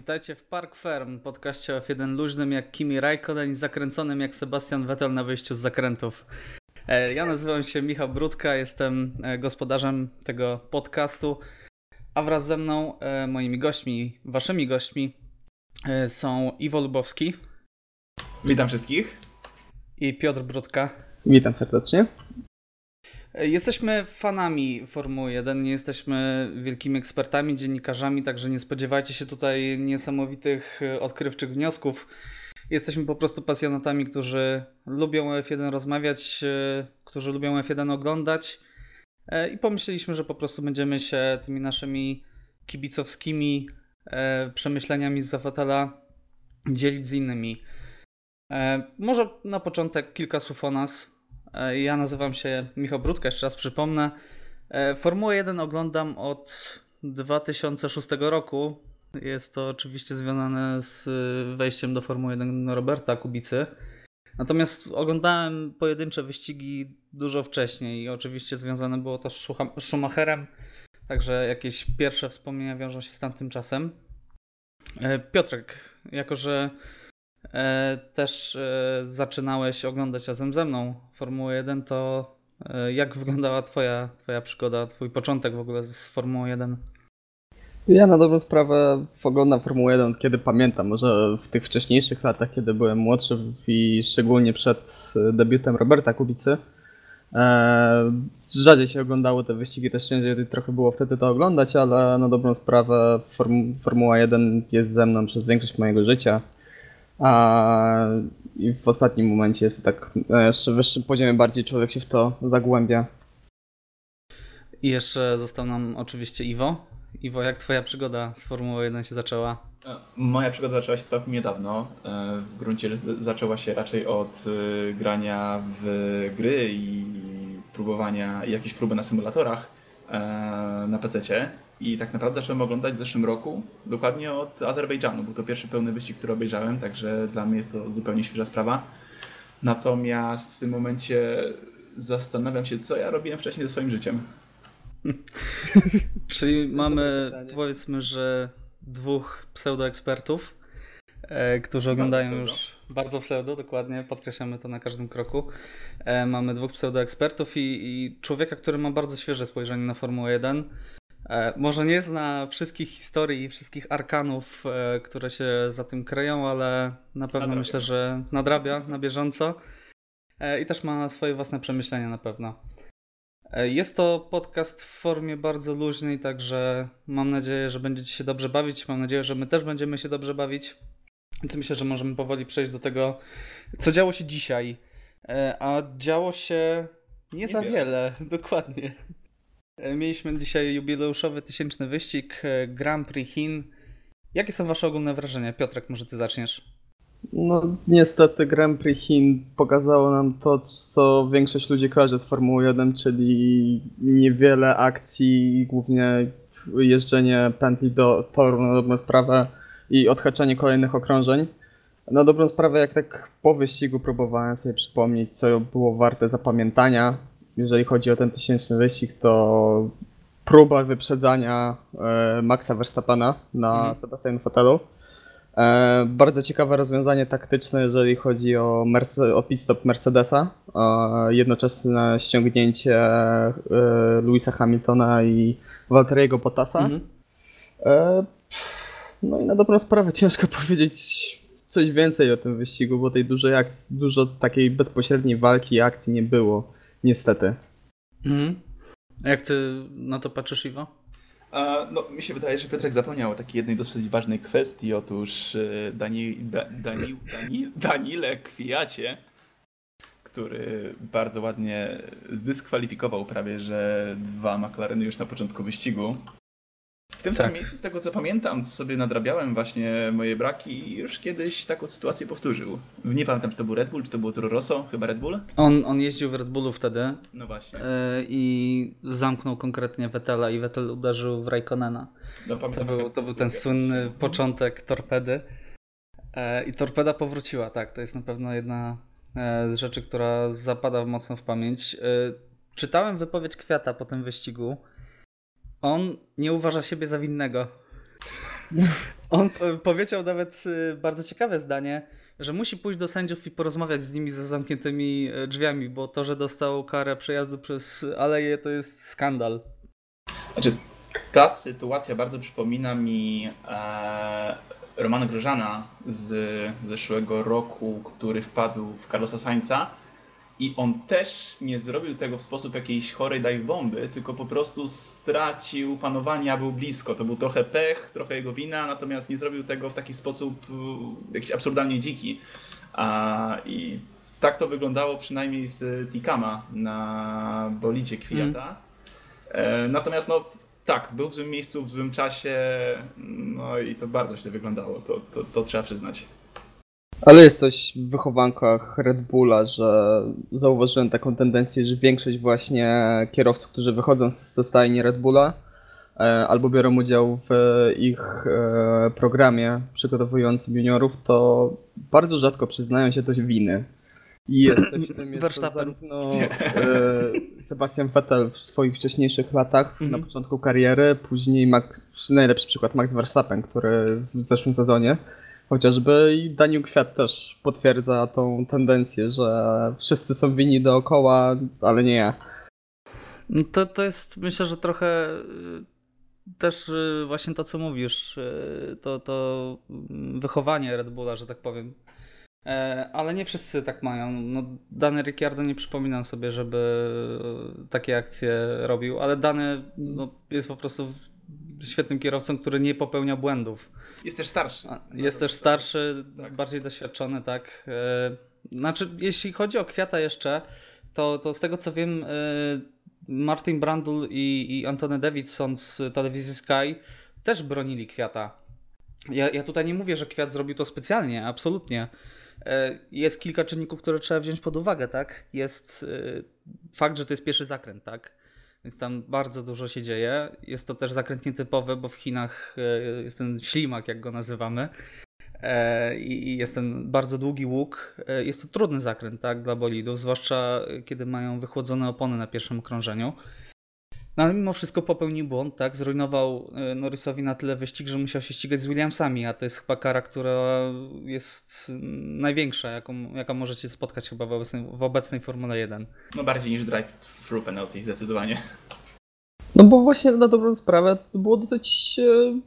Witajcie w Park Ferm, podcaście o F1 luźnym jak Kimi Raikkonen i zakręconym jak Sebastian Vettel na wyjściu z zakrętów. E, ja nazywam się Michał Brudka, jestem e, gospodarzem tego podcastu, a wraz ze mną e, moimi gośćmi, waszymi gośćmi są Iwo Lubowski. Witam wszystkich. I Piotr Brudka. Witam serdecznie. Jesteśmy fanami Formuły 1, nie jesteśmy wielkimi ekspertami, dziennikarzami, także nie spodziewajcie się tutaj niesamowitych e, odkrywczych wniosków. Jesteśmy po prostu pasjonatami, którzy lubią F1 rozmawiać, e, którzy lubią F1 oglądać e, i pomyśleliśmy, że po prostu będziemy się tymi naszymi kibicowskimi przemyśleniami z Zafatala dzielić z innymi. Może na początek kilka słów o nas. E, ja nazywam się Michał Brudka, jeszcze raz przypomnę. E, Formułę 1 oglądam od 2006 roku. Jest to oczywiście związane z wejściem do Formuły 1 Roberta Kubicy. Natomiast oglądałem pojedyncze wyścigi dużo wcześniej i oczywiście związane było to z Schumacherem, także jakieś pierwsze wspomnienia wiążą się z tamtym czasem. E, Piotrek, jako że E, też e, zaczynałeś oglądać razem ze mną Formułę 1, to e, jak wyglądała twoja, twoja przygoda, twój początek w ogóle z Formułą 1? Ja na dobrą sprawę oglądam Formułę 1 kiedy pamiętam, może w tych wcześniejszych latach, kiedy byłem młodszy i szczególnie przed debiutem Roberta Kubicy. Rzadziej się oglądało te wyścigi, też ciężej trochę było wtedy to oglądać, ale na dobrą sprawę Formuła 1 jest ze mną przez większość mojego życia. A i w ostatnim momencie jest to tak na jeszcze wyższym poziomie bardziej człowiek się w to zagłębia. I jeszcze został nam oczywiście Iwo. Iwo, jak twoja przygoda z Formułą 1 się zaczęła? E, moja przygoda zaczęła się całkiem niedawno. E, w gruncie zaczęła się raczej od e, grania w gry i próbowania, jakieś próby na symulatorach na PC i tak naprawdę zacząłem oglądać w zeszłym roku, dokładnie od Azerbejdżanu. Był to pierwszy pełny wyścig, który obejrzałem, także dla mnie jest to zupełnie świeża sprawa. Natomiast w tym momencie zastanawiam się, co ja robiłem wcześniej ze swoim życiem. Czyli mamy, powiedzmy, że dwóch pseudoekspertów, e, którzy oglądają bardzo już bardzo pseudo, dokładnie, podkreślamy to na każdym kroku. E, mamy dwóch pseudoekspertów i, i człowieka, który ma bardzo świeże spojrzenie na Formułę 1. E, może nie zna wszystkich historii i wszystkich arkanów, e, które się za tym kryją, ale na pewno nadrabia. myślę, że nadrabia na bieżąco e, i też ma swoje własne przemyślenia na pewno. Jest to podcast w formie bardzo luźnej, także mam nadzieję, że będziecie się dobrze bawić. Mam nadzieję, że my też będziemy się dobrze bawić. Więc myślę, że możemy powoli przejść do tego, co działo się dzisiaj. A działo się nie, nie za wiele, dokładnie. E, mieliśmy dzisiaj jubileuszowy tysięczny wyścig e, Grand Prix Chin. Jakie są Wasze ogólne wrażenia? Piotrek, może Ty zaczniesz? No, niestety Grand Prix Chin pokazało nam to, co większość ludzi kojarzy z Formuły 1, czyli niewiele akcji, głównie jeżdżenie pętli do toru na dobrą sprawę i odhaczanie kolejnych okrążeń. Na dobrą sprawę, jak tak po wyścigu próbowałem sobie przypomnieć, co było warte zapamiętania, jeżeli chodzi o ten tysięczny wyścig, to próba wyprzedzania e, Maxa Verstappena na mhm. Sebastian Fotelu. E, bardzo ciekawe rozwiązanie taktyczne, jeżeli chodzi o, Merce o pit stop Mercedesa. E, jednoczesne ściągnięcie e, Louisa Hamiltona i Valtteriego Bottasa. Mhm. E, no i na dobrą sprawę ciężko powiedzieć coś więcej o tym wyścigu, bo tej dużej akcji, dużo takiej bezpośredniej walki i akcji nie było. Niestety. Mhm. Jak ty na to patrzysz, Iwo? no, mi się wydaje, że Piotrek zapomniał o takiej jednej dosyć ważnej kwestii. Otóż e, Dani, da, Dani, Dani, Danile Kwiacie, który bardzo ładnie zdyskwalifikował prawie, że dwa McLareny już na początku wyścigu. W tym tak. samym miejscu, z tego co pamiętam, co sobie nadrabiałem właśnie moje braki, już kiedyś taką sytuację powtórzył. Nie pamiętam, czy to był Red Bull, czy to było Toro Rosso, chyba Red Bull? On, on jeździł w Red Bullu wtedy. No właśnie. Yy, I zamknął konkretnie Vettela i Vettel uderzył w Raikkonena. No, pamiętam, to był, to był ten słynny początek torpedy. Yy, I torpeda powróciła, tak. To jest na pewno jedna z rzeczy, która zapada mocno w pamięć. Yy, czytałem wypowiedź Kwiata po tym wyścigu on nie uważa siebie za winnego. On powiedział nawet y, bardzo ciekawe zdanie, że musi pójść do sędziów i porozmawiać z nimi za zamkniętymi y, drzwiami, bo to, że dostał karę przejazdu przez aleję, to jest skandal. Znaczy, ta sytuacja bardzo przypomina mi e, Romana Grożana z zeszłego roku, który wpadł w Carlosa Sainza i on też nie zrobił tego w sposób jakiejś chorej dive bomby, tylko po prostu stracił panowanie, a był blisko. To był trochę pech, trochę jego wina, natomiast nie zrobił tego w taki sposób e, jakiś absurdalnie dziki. A, I tak to wyglądało przynajmniej z Tikama na bolidzie Kwiata. Mm. Natomiast no, tak, był w złym miejscu, w złym czasie, no i to bardzo źle wyglądało, to, to, to trzeba przyznać. Ale jest coś w wychowankach Red Bulla, że zauważyłem taką tendencję, że większość właśnie kierowców, którzy wychodzą ze stajni Red Bulla, e, albo biorą udział w ich e, programie przygotowującym juniorów, to bardzo rzadko przyznają się do winy. I jest coś w tym, jest to zarówno e, Sebastian Vettel w swoich wcześniejszych latach, mm -hmm. na mhm. początku kariery, później Max, najlepszy przykład Max Verstappen, który w zeszłym sezonie chociażby i Daniel Kwiat też potwierdza tą tendencję, że wszyscy są winni dookoła, ale nie ja. No to, to jest myślę, że trochę y, też y, właśnie to, co mówisz, y, to, to wychowanie Red Bulla, że tak powiem. E, ale nie wszyscy tak mają. No, Dany Ricciardo nie przypominam sobie, żeby takie akcje robił, ale Dany no, jest po prostu świetnym kierowcą, który nie popełnia błędów. Jest też starszy. Jest też starszy, tak. bardziej doświadczony, tak. E, znaczy, jeśli chodzi o Kwiata jeszcze, to, to z tego co wiem, e, Martin Brandl i, i Antony Davidson z telewizji Sky też bronili Kwiata. Ja, ja tutaj nie mówię, że Kwiat zrobił to specjalnie, absolutnie. E, jest kilka czynników, które trzeba wziąć pod uwagę, tak? Jest fakt, że to jest pierwszy zakręt, tak? Więc tam bardzo dużo się dzieje. Jest to też zakręt nietypowy, bo w Chinach e, jest ten ślimak, jak go nazywamy. E, I jest ten bardzo długi łuk. E, jest to trudny zakręt tak, dla bolidów, zwłaszcza kiedy mają wychłodzone opony na pierwszym okrążeniu. No ale mimo wszystko popełnił błąd, tak? Zrujnował e, Norrisowi na tyle wyścig, że musiał się ścigać z Williamsami, a to jest chyba kara, która jest największa, jaką, jaką możecie spotkać chyba w obecnej, w obecnej Formule 1. No bardziej niż drive-through penalty, zdecydowanie. No bo właśnie na dobrą sprawę to było dosyć e,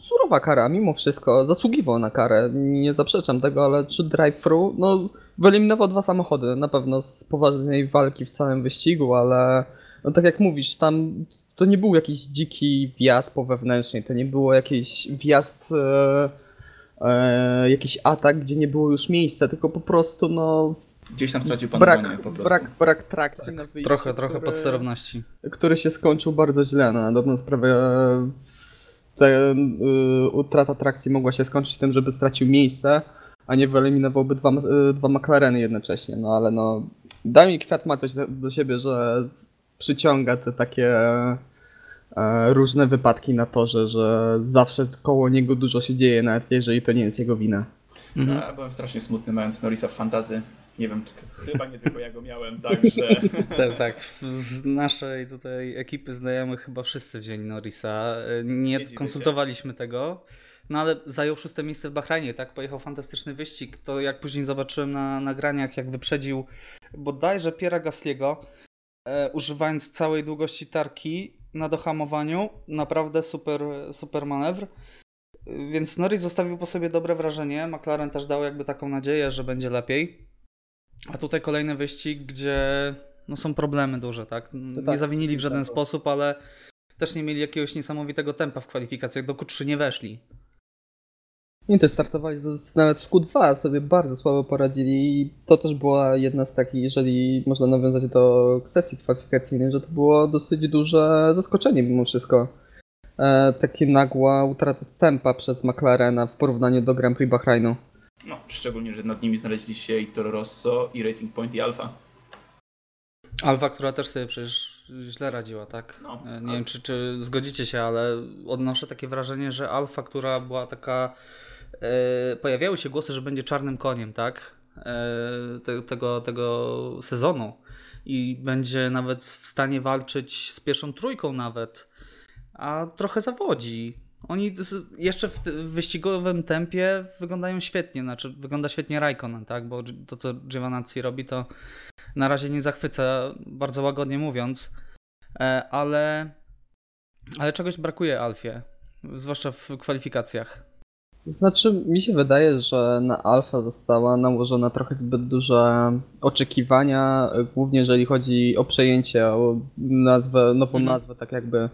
surowa kara, mimo wszystko. Zasługiwał na karę, nie zaprzeczam tego, ale czy drive-through, no wyeliminował dwa samochody, na pewno z poważnej walki w całym wyścigu, ale no tak jak mówisz, tam to nie był jakiś dziki wjazd po wewnętrznej, to nie było jakiś wjazd, e, e, jakiś atak, gdzie nie było już miejsca, tylko po prostu no... Gdzieś tam stracił panowanie brak, po prostu. Brak, brak trakcji tak. na wyjściu. Trochę, trochę który, podsterowności. Który się skończył bardzo źle, no, na dobrą sprawę te, y, utrata trakcji mogła się skończyć tym, żeby stracił miejsce, a nie wyeliminowałby dwa, y, dwa McLareny jednocześnie, no ale no... Daj mi Kwiat ma coś do siebie, że przyciąga te takie e, różne wypadki na torze, że zawsze koło niego dużo się dzieje, nawet jeżeli to nie jest jego wina. Mhm. Ja byłem strasznie smutny mając Norisa w fantazy. Nie wiem, czy to, chyba nie tylko ja go miałem, także... tak, tak. Z naszej tutaj ekipy znajomych chyba wszyscy wzięli Norisa. Nie, nie konsultowaliśmy tego. No ale zajął szóste miejsce w Bahrajnie, tak? Pojechał fantastyczny wyścig. To jak później zobaczyłem na nagraniach, jak wyprzedził bodajże Piera Gasliego, e, używając całej długości tarki na dohamowaniu. Naprawdę super, super manewr. Więc Norris zostawił po sobie dobre wrażenie. McLaren też dał jakby taką nadzieję, że będzie lepiej. A tutaj kolejny wyścig, gdzie no są problemy duże, tak? Nie tak, zawinili w żaden tak. sposób, ale też nie mieli jakiegoś niesamowitego tempa w kwalifikacjach. Do Q3 nie weszli. Nie, też startowali nawet w Q2, sobie bardzo słabo poradzili i to też była jedna z takich, jeżeli można nawiązać do sesji kwalifikacyjnej, że to było dosyć duże zaskoczenie mimo wszystko. E, takie nagła utrata tempa przez McLarena w porównaniu do Grand Prix Bahrainu. No, szczególnie, że nad nimi znaleźli się i Toro Rosso, i Racing Point, i Alfa. Alfa, która też sobie przecież źle radziła, tak? No, e, nie ale... wiem, czy, czy zgodzicie się, ale odnoszę takie wrażenie, że Alfa, która była taka pojawiały się głosy, że będzie czarnym koniem, tak? E, te, tego, tego sezonu i będzie nawet w stanie walczyć z pierwszą trójką nawet, a trochę zawodzi. Oni jeszcze w, wyścigowym tempie wyglądają świetnie, znaczy wygląda świetnie Raikkonen, tak? Bo to, co Giovinazzi robi, to na razie nie zachwyca, bardzo łagodnie mówiąc, e, ale, ale czegoś brakuje Alfie, zwłaszcza w kwalifikacjach. Znaczy, mi się wydaje, że na Alfa została nałożona trochę zbyt duże oczekiwania, głównie jeżeli chodzi o przejęcie, o nazwę, nową mhm. nazwę, tak jakby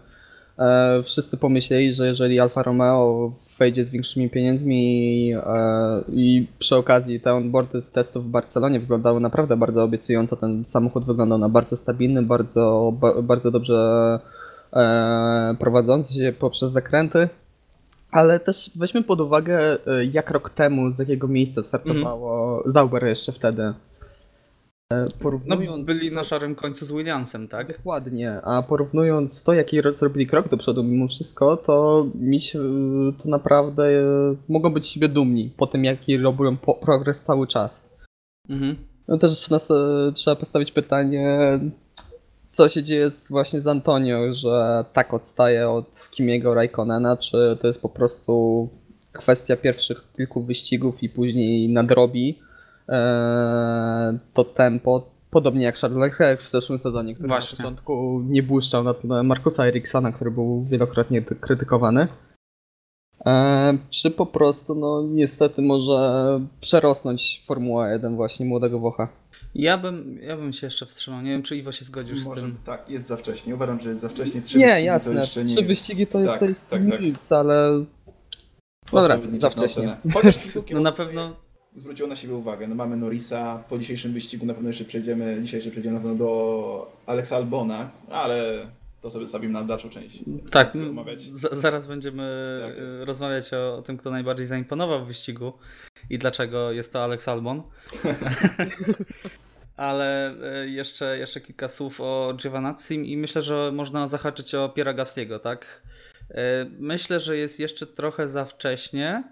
e, wszyscy pomyśleli, że jeżeli Alfa Romeo wejdzie z większymi pieniędzmi e, i przy okazji te onboardy z testów w Barcelonie wyglądały naprawdę bardzo obiecująco, ten samochód wyglądał na bardzo stabilny, bardzo, ba, bardzo dobrze e, prowadzący się poprzez zakręty. Ale też weźmy pod uwagę, e, jak rok temu, z jakiego miejsca startowało mm. Zauber jeszcze wtedy. E, porównując... No, byli na szarym końcu z Williamsem, tak? Dokładnie, a porównując to, jaki zrobili krok do przodu mimo wszystko, to mi się to naprawdę e, mogą być siebie dumni po tym, jaki robią progres cały czas. Mhm. No też nas, trzeba postawić pytanie, co się dzieje z, właśnie z Antonio, że tak odstaje od Kimiego Raikkonena, czy to jest po prostu kwestia pierwszych kilku wyścigów i później nadrobi e, to tempo, podobnie jak Charles Leclerc w zeszłym sezonie, który Właśnie. na początku nie błyszczał na tle Markusa Eriksona, który był wielokrotnie krytykowany. E, czy po prostu, no niestety może przerosnąć Formuła 1 właśnie młodego Włocha. Ja bym, ja bym się jeszcze wstrzymał. Nie wiem, czy Iwo się zgodzisz Może, z tym. Tak, jest za wcześnie. Uważam, że jest za wcześnie. Trzy nie, wyścigi jasne. to jeszcze nie Trzy wyścigi to, tak, to jest tak, tak. nic, ale... No racja, za wcześnie. Chociaż no na pewno zwróciło na siebie uwagę. No mamy Norisa, po dzisiejszym wyścigu na pewno jeszcze przejdziemy, dzisiaj jeszcze przejdziemy na pewno do Alexa Albona, ale to sobie zabijmy na dalszą część. Tak, zaraz będziemy tak rozmawiać o, o, tym, kto najbardziej zaimponował w wyścigu i dlaczego jest to Alex Albon. ale e, jeszcze, jeszcze kilka słów o Giovanazzim i myślę, że można zahaczyć o Piera Gastiego, tak? E, myślę, że jest jeszcze trochę za wcześnie,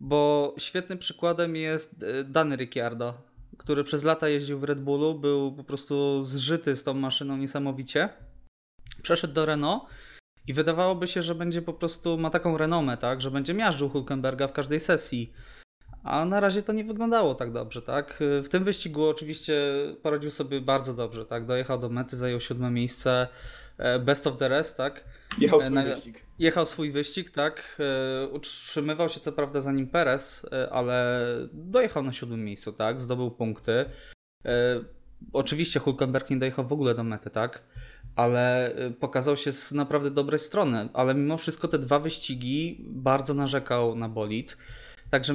bo świetnym przykładem jest e, Dany Ricciardo, który przez lata jeździł w Red Bullu, był po prostu zżyty z tą maszyną niesamowicie. Przeszedł do Renault i wydawałoby się, że będzie po prostu, ma taką renomę, tak, że będzie miażdżył Hulkenberga w każdej sesji. A na razie to nie wyglądało tak dobrze, tak? W tym wyścigu oczywiście poradził sobie bardzo dobrze, tak? Dojechał do mety, zajął siódme miejsce, e, best of the rest, tak? Jechał swój na... wyścig. Jechał swój wyścig, tak? E, utrzymywał się co prawda za nim Perez, e, ale dojechał na siódmym miejscu, tak? Zdobył punkty. Oczywiście Hulkenberg nie dojechał w ogóle do mety, tak? Ale pokazał się z naprawdę dobrej strony, ale mimo wszystko te dwa wyścigi bardzo narzekał na bolid. Także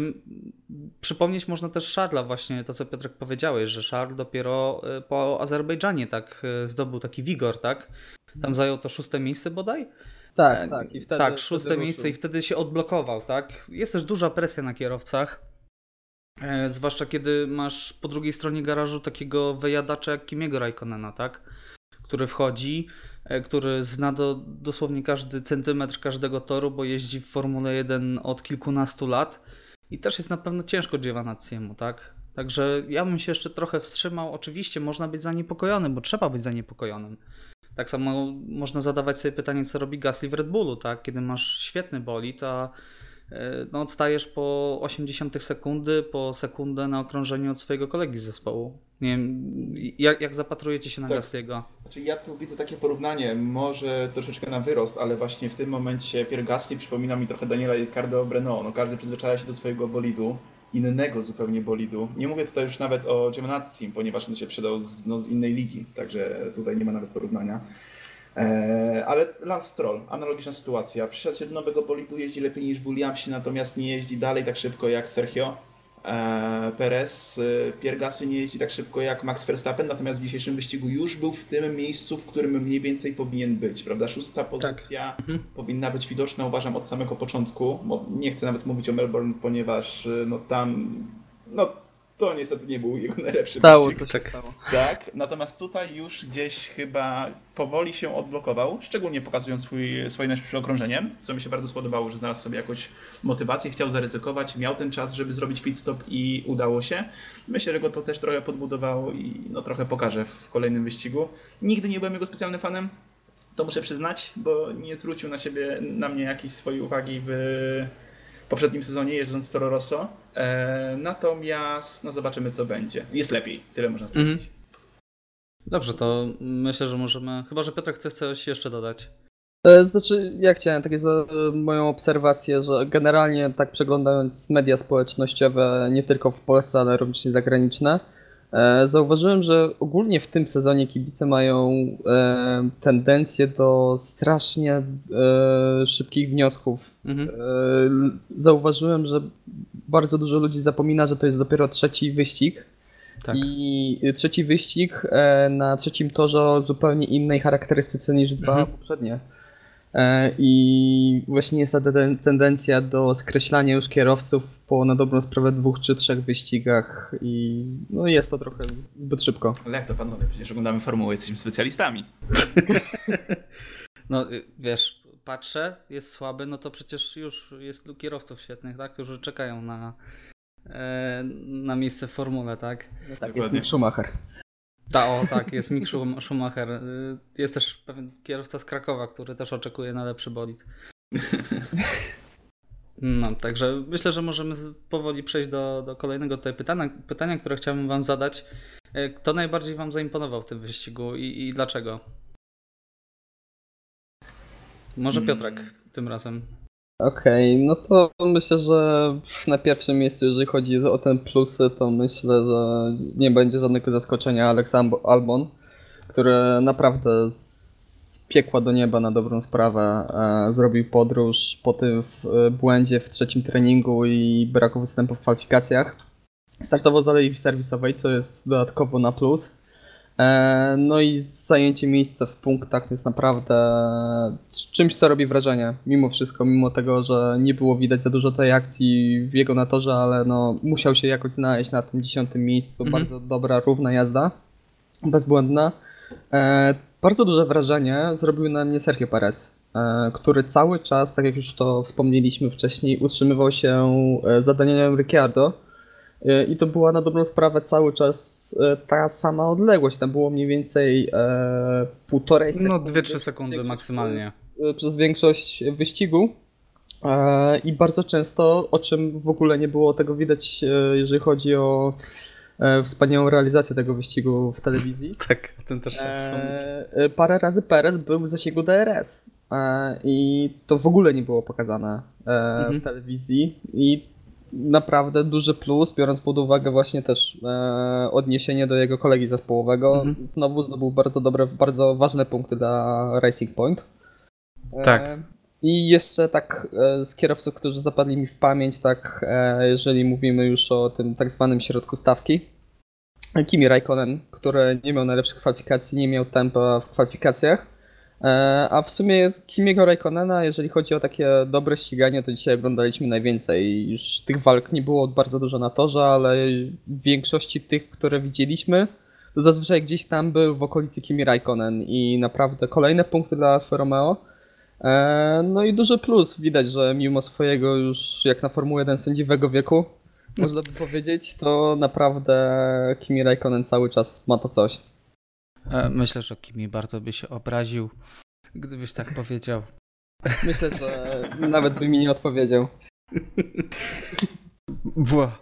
przypomnieć można też Szarla właśnie to, co Piotrek powiedziałeś, że Szarl dopiero y, po Azerbejdżanie tak y, zdobył taki wigor, tak? Tam zajął to szóste miejsce bodaj? Tak, e, tak. I wtedy, tak, szóste wtedy miejsce ruszył. i wtedy się odblokował, tak? Jest też duża presja na kierowcach. E, zwłaszcza kiedy masz po drugiej stronie garażu takiego wyjadacza jak Kimiego Raikkonena, tak? Który wchodzi, e, który zna do, dosłownie każdy centymetr każdego toru, bo jeździ w Formule 1 od kilkunastu lat i też jest na pewno ciężko Giovanazziemu, tak? Także ja bym się jeszcze trochę wstrzymał. Oczywiście można być zaniepokojonym, bo trzeba być zaniepokojonym. Tak samo można zadawać sobie pytanie, co robi Gasly w Red Bullu, tak? Kiedy masz świetny bolid, a no, odstajesz po 80 sekundy, po sekundę na okrążeniu od swojego kolegi z zespołu. Nie wiem, jak, jak zapatrujecie się na tak. Gasly'ego? Znaczy ja tu widzę takie porównanie, może troszeczkę na wyrost, ale właśnie w tym momencie Pierre Gasly przypomina mi trochę Daniela Ricardo Breno. No, każdy przyzwyczaja się do swojego bolidu, innego zupełnie bolidu. Nie mówię tutaj już nawet o Giovinazzi, ponieważ on się przydał z, no, z innej ligi, także tutaj nie ma nawet porównania. Eee, ale Lance Stroll, analogiczna sytuacja. Przyszedł się do nowego bolidu, jeździ lepiej niż w Williamsie, natomiast nie jeździ dalej tak szybko jak Sergio E, Perez, e, Pierre Gasly nie jeździ tak szybko jak Max Verstappen, natomiast w dzisiejszym wyścigu już był w tym miejscu, w którym mniej więcej powinien być, prawda? Szósta tak. pozycja tak. powinna być widoczna, uważam, od samego początku. Nie chcę nawet mówić o Melbourne, ponieważ e, no tam no to niestety nie był jego najlepszy stało, wyścig. To się stało. Tak, natomiast tutaj już gdzieś chyba powoli się odblokował, szczególnie pokazując swój, swoje najszybsze okrążenie, co mi się bardzo spodobało, że znalazł sobie jakąś motywację, chciał zaryzykować, miał ten czas, żeby zrobić pit stop i udało się. Myślę, że go to też trochę podbudowało i no, trochę pokaże w kolejnym wyścigu. Nigdy nie byłem jego specjalnym fanem, to muszę przyznać, bo nie zwrócił na siebie, na mnie jakiejś swojej uwagi w poprzednim sezonie jeżdżąc Toro Rosso. E, natomiast no zobaczymy co będzie. Jest lepiej, tyle można Mhm. stwierdzić. Dobrze, to myślę, że możemy. Chyba, że Piotrek chce coś jeszcze dodać. E, Znaczy, ja chciałem takie za moją obserwację, że generalnie tak przeglądając media społecznościowe, nie tylko w Polsce, ale również zagraniczne, zauważyłem, że ogólnie w tym sezonie kibice mają e, tendencję do strasznie e, szybkich wniosków. Mhm. E, Zauważyłem, że bardzo dużo ludzi zapomina, że to jest dopiero trzeci wyścig. Tak. I trzeci wyścig e, na trzecim torze o zupełnie innej charakterystyce niż dwa Mhm. poprzednie. E, I właśnie jest ta ten- tendencja do skreślania już kierowców po na dobrą sprawę dwóch czy trzech wyścigach i no jest to trochę zbyt szybko. Ale jak to panowie? Przecież oglądamy formułę, jesteśmy specjalistami. No y, wiesz, patrzę, jest słaby, no to przecież już jest tu kierowców świetnych, tak? Którzy czekają na, e, na miejsce w formule, tak? No tak, jest Dokładnie. Mick Schumacher. Ta, o tak, jest Mick Schum- Schumacher. Y, Jest też pewien kierowca z Krakowa, który też oczekuje na lepszy bolid. No, także myślę, że możemy powoli przejść do, do kolejnego tutaj pytania, pytania, które chciałbym wam zadać. E, Kto najbardziej wam zaimponował w tym wyścigu i, i dlaczego? Może Hmm. Piotrek tym razem. Okej, no to myślę, że na pierwszym miejscu, jeżeli chodzi o ten plusy, to myślę, że nie będzie żadnego zaskoczenia Alex Albon, który naprawdę z piekła do nieba na dobrą sprawę e, zrobił podróż po tym e, błędzie w trzecim treningu i braku występu w kwalifikacjach. Startował z alei serwisowej, co jest dodatkowo na plus. E, No i zajęcie miejsca w punktach to jest naprawdę czymś, co robi wrażenie. Mimo wszystko, mimo tego, że nie było widać za dużo tej akcji w jego natorze, ale no, musiał się jakoś znaleźć na tym dziesiątym miejscu. Mhm. Bardzo dobra, równa jazda. Bezbłędna. E, bardzo duże wrażenie zrobił na mnie Sergio Perez, e, który cały czas, tak jak już to wspomnieliśmy wcześniej, utrzymywał się za Danielem Ricciardo. E, I to była na dobrą sprawę cały czas e, ta sama odległość. Tam było mniej więcej e, półtorej No, sekundy. 2-3 sekundy maksymalnie. Przez, e, przez większość wyścigu. E, I bardzo często, o czym w ogóle nie było tego widać, e, jeżeli chodzi o wspaniałą realizację tego wyścigu w telewizji. Tak, o tym też trzeba wspomnieć. Parę razy Perez był w zasięgu DRS. I to w ogóle nie było pokazane e, Mhm. w telewizji. I naprawdę duży plus, biorąc pod uwagę właśnie też e, odniesienie do jego kolegi zespołowego. Mhm. Znowu zdobył bardzo dobre, bardzo ważne punkty dla Racing Point. E, Tak. I jeszcze tak e, z kierowców, którzy zapadli mi w pamięć, tak e, jeżeli mówimy już o tym tak zwanym środku stawki. Kimi Raikkonen, który nie miał najlepszych kwalifikacji, nie miał tempa w kwalifikacjach. E, A w sumie Kimiego Raikkonena, jeżeli chodzi o takie dobre ściganie, to dzisiaj oglądaliśmy najwięcej. Już tych walk nie było bardzo dużo na torze, ale w większości tych, które widzieliśmy, to zazwyczaj gdzieś tam był w okolicy Kimi Raikkonen i naprawdę kolejne punkty dla Alfa Romeo. E, No i duży plus, widać, że mimo swojego już jak na Formułę 1 sędziwego wieku, można by powiedzieć, to naprawdę Kimi Raikkonen cały czas ma to coś. E, Myślę, że Kimi bardzo by się obraził, gdybyś tak powiedział. Myślę, że nawet by mi nie odpowiedział. Bła.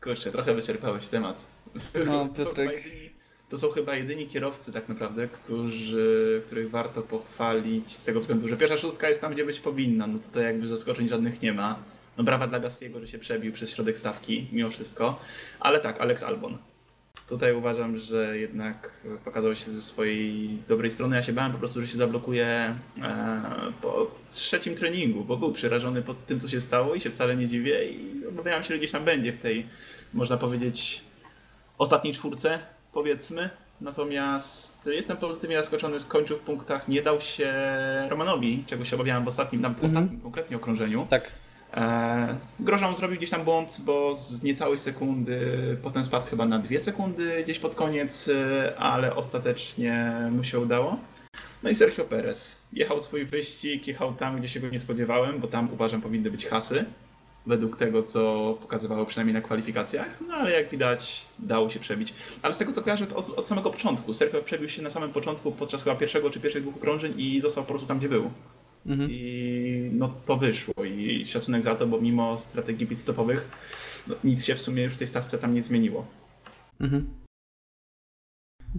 Kurczę, trochę wyczerpałeś temat. No, to, są jedyni, to są chyba jedyni kierowcy tak naprawdę, którzy, których warto pochwalić z tego względu, że pierwsza szóstka jest tam, gdzie być powinna. No tutaj jakby zaskoczeń żadnych nie ma. No brawa dla Gastiego, że się przebił przez środek stawki, mimo wszystko. Ale tak, Alex Albon. Tutaj uważam, że jednak pokazał się ze swojej dobrej strony. Ja się bałem po prostu, że się zablokuje e, po trzecim treningu, bo był przerażony pod tym, co się stało i się wcale nie dziwię i obawiałem się, że gdzieś tam będzie w tej, można powiedzieć, ostatniej czwórce, powiedzmy. Natomiast jestem pozytywnie zaskoczony, skończył w punktach, nie dał się Romanowi, czego się obawiałem w ostatnim, nawet w Mhm. ostatnim konkretnie okrążeniu. Tak. E, Grożą zrobił gdzieś tam błąd, bo z niecałej sekundy, potem spadł chyba na dwie sekundy gdzieś pod koniec, e, ale ostatecznie mu się udało. No i Sergio Perez. Jechał swój wyścig, jechał tam, gdzie się go nie spodziewałem, bo tam uważam powinny być hasy. według tego, co pokazywało przynajmniej na kwalifikacjach, no ale jak widać dało się przebić. Ale z tego co kojarzę to od, od samego początku, Sergio przebił się na samym początku podczas chyba pierwszego czy pierwszych dwóch okrążeń i został po prostu tam, gdzie był. Mhm. I no to wyszło i szacunek za to, bo mimo strategii pitstopowych no, nic się w sumie już w tej stawce tam nie zmieniło. Mhm.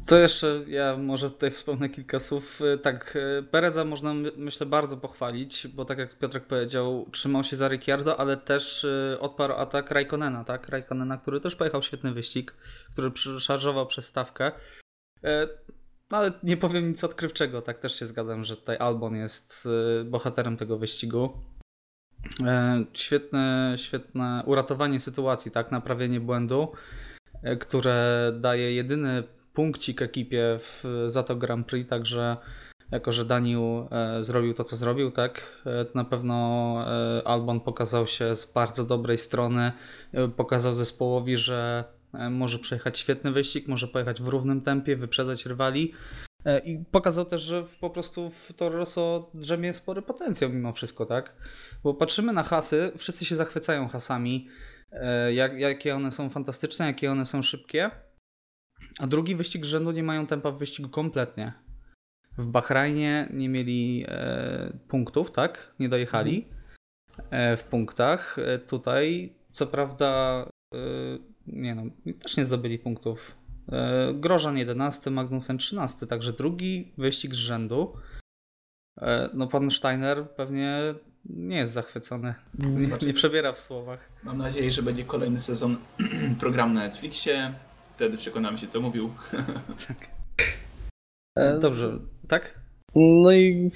To jeszcze ja może tutaj wspomnę kilka słów. Tak, Pereza można my- myślę bardzo pochwalić, bo tak jak Piotrek powiedział, trzymał się za Ricciardo, ale też y, odparł atak Raikkonena, tak? Raikkonena, który też pojechał świetny wyścig, który przeszarżował przez stawkę. No ale nie powiem nic odkrywczego, tak też się zgadzam, że tutaj Albon jest y, bohaterem tego wyścigu. E, Świetne, świetne uratowanie sytuacji, tak? Naprawienie błędu, e, które daje jedyny punkcik ekipie w za to Grand Prix, także jako, że Daniel e, zrobił to, co zrobił, tak, na pewno Albon pokazał się z bardzo dobrej strony, pokazał zespołowi, że może przejechać świetny wyścig, może pojechać w równym tempie, wyprzedzać rywali e, i pokazał też, że po prostu w Toro Rosso drzemie spory potencjał mimo wszystko, tak, bo patrzymy na hasy, wszyscy się zachwycają hasami, e, jak, jakie one są fantastyczne, jakie one są szybkie, a drugi wyścig rzędu nie mają tempa w wyścigu kompletnie. W Bahrajnie nie mieli e, punktów, tak? Nie dojechali e, w punktach. E, tutaj, co prawda, e, nie no, też nie zdobyli punktów. E, Grożan 11, Magnussen 13, także drugi wyścig z rzędu. E, no, pan Steiner pewnie nie jest zachwycony. Nie, nie przebiera w słowach. Mam nadzieję, że będzie kolejny sezon programu na Netflixie. Wtedy przekonamy się, co mówił. E, Dobrze, tak? No i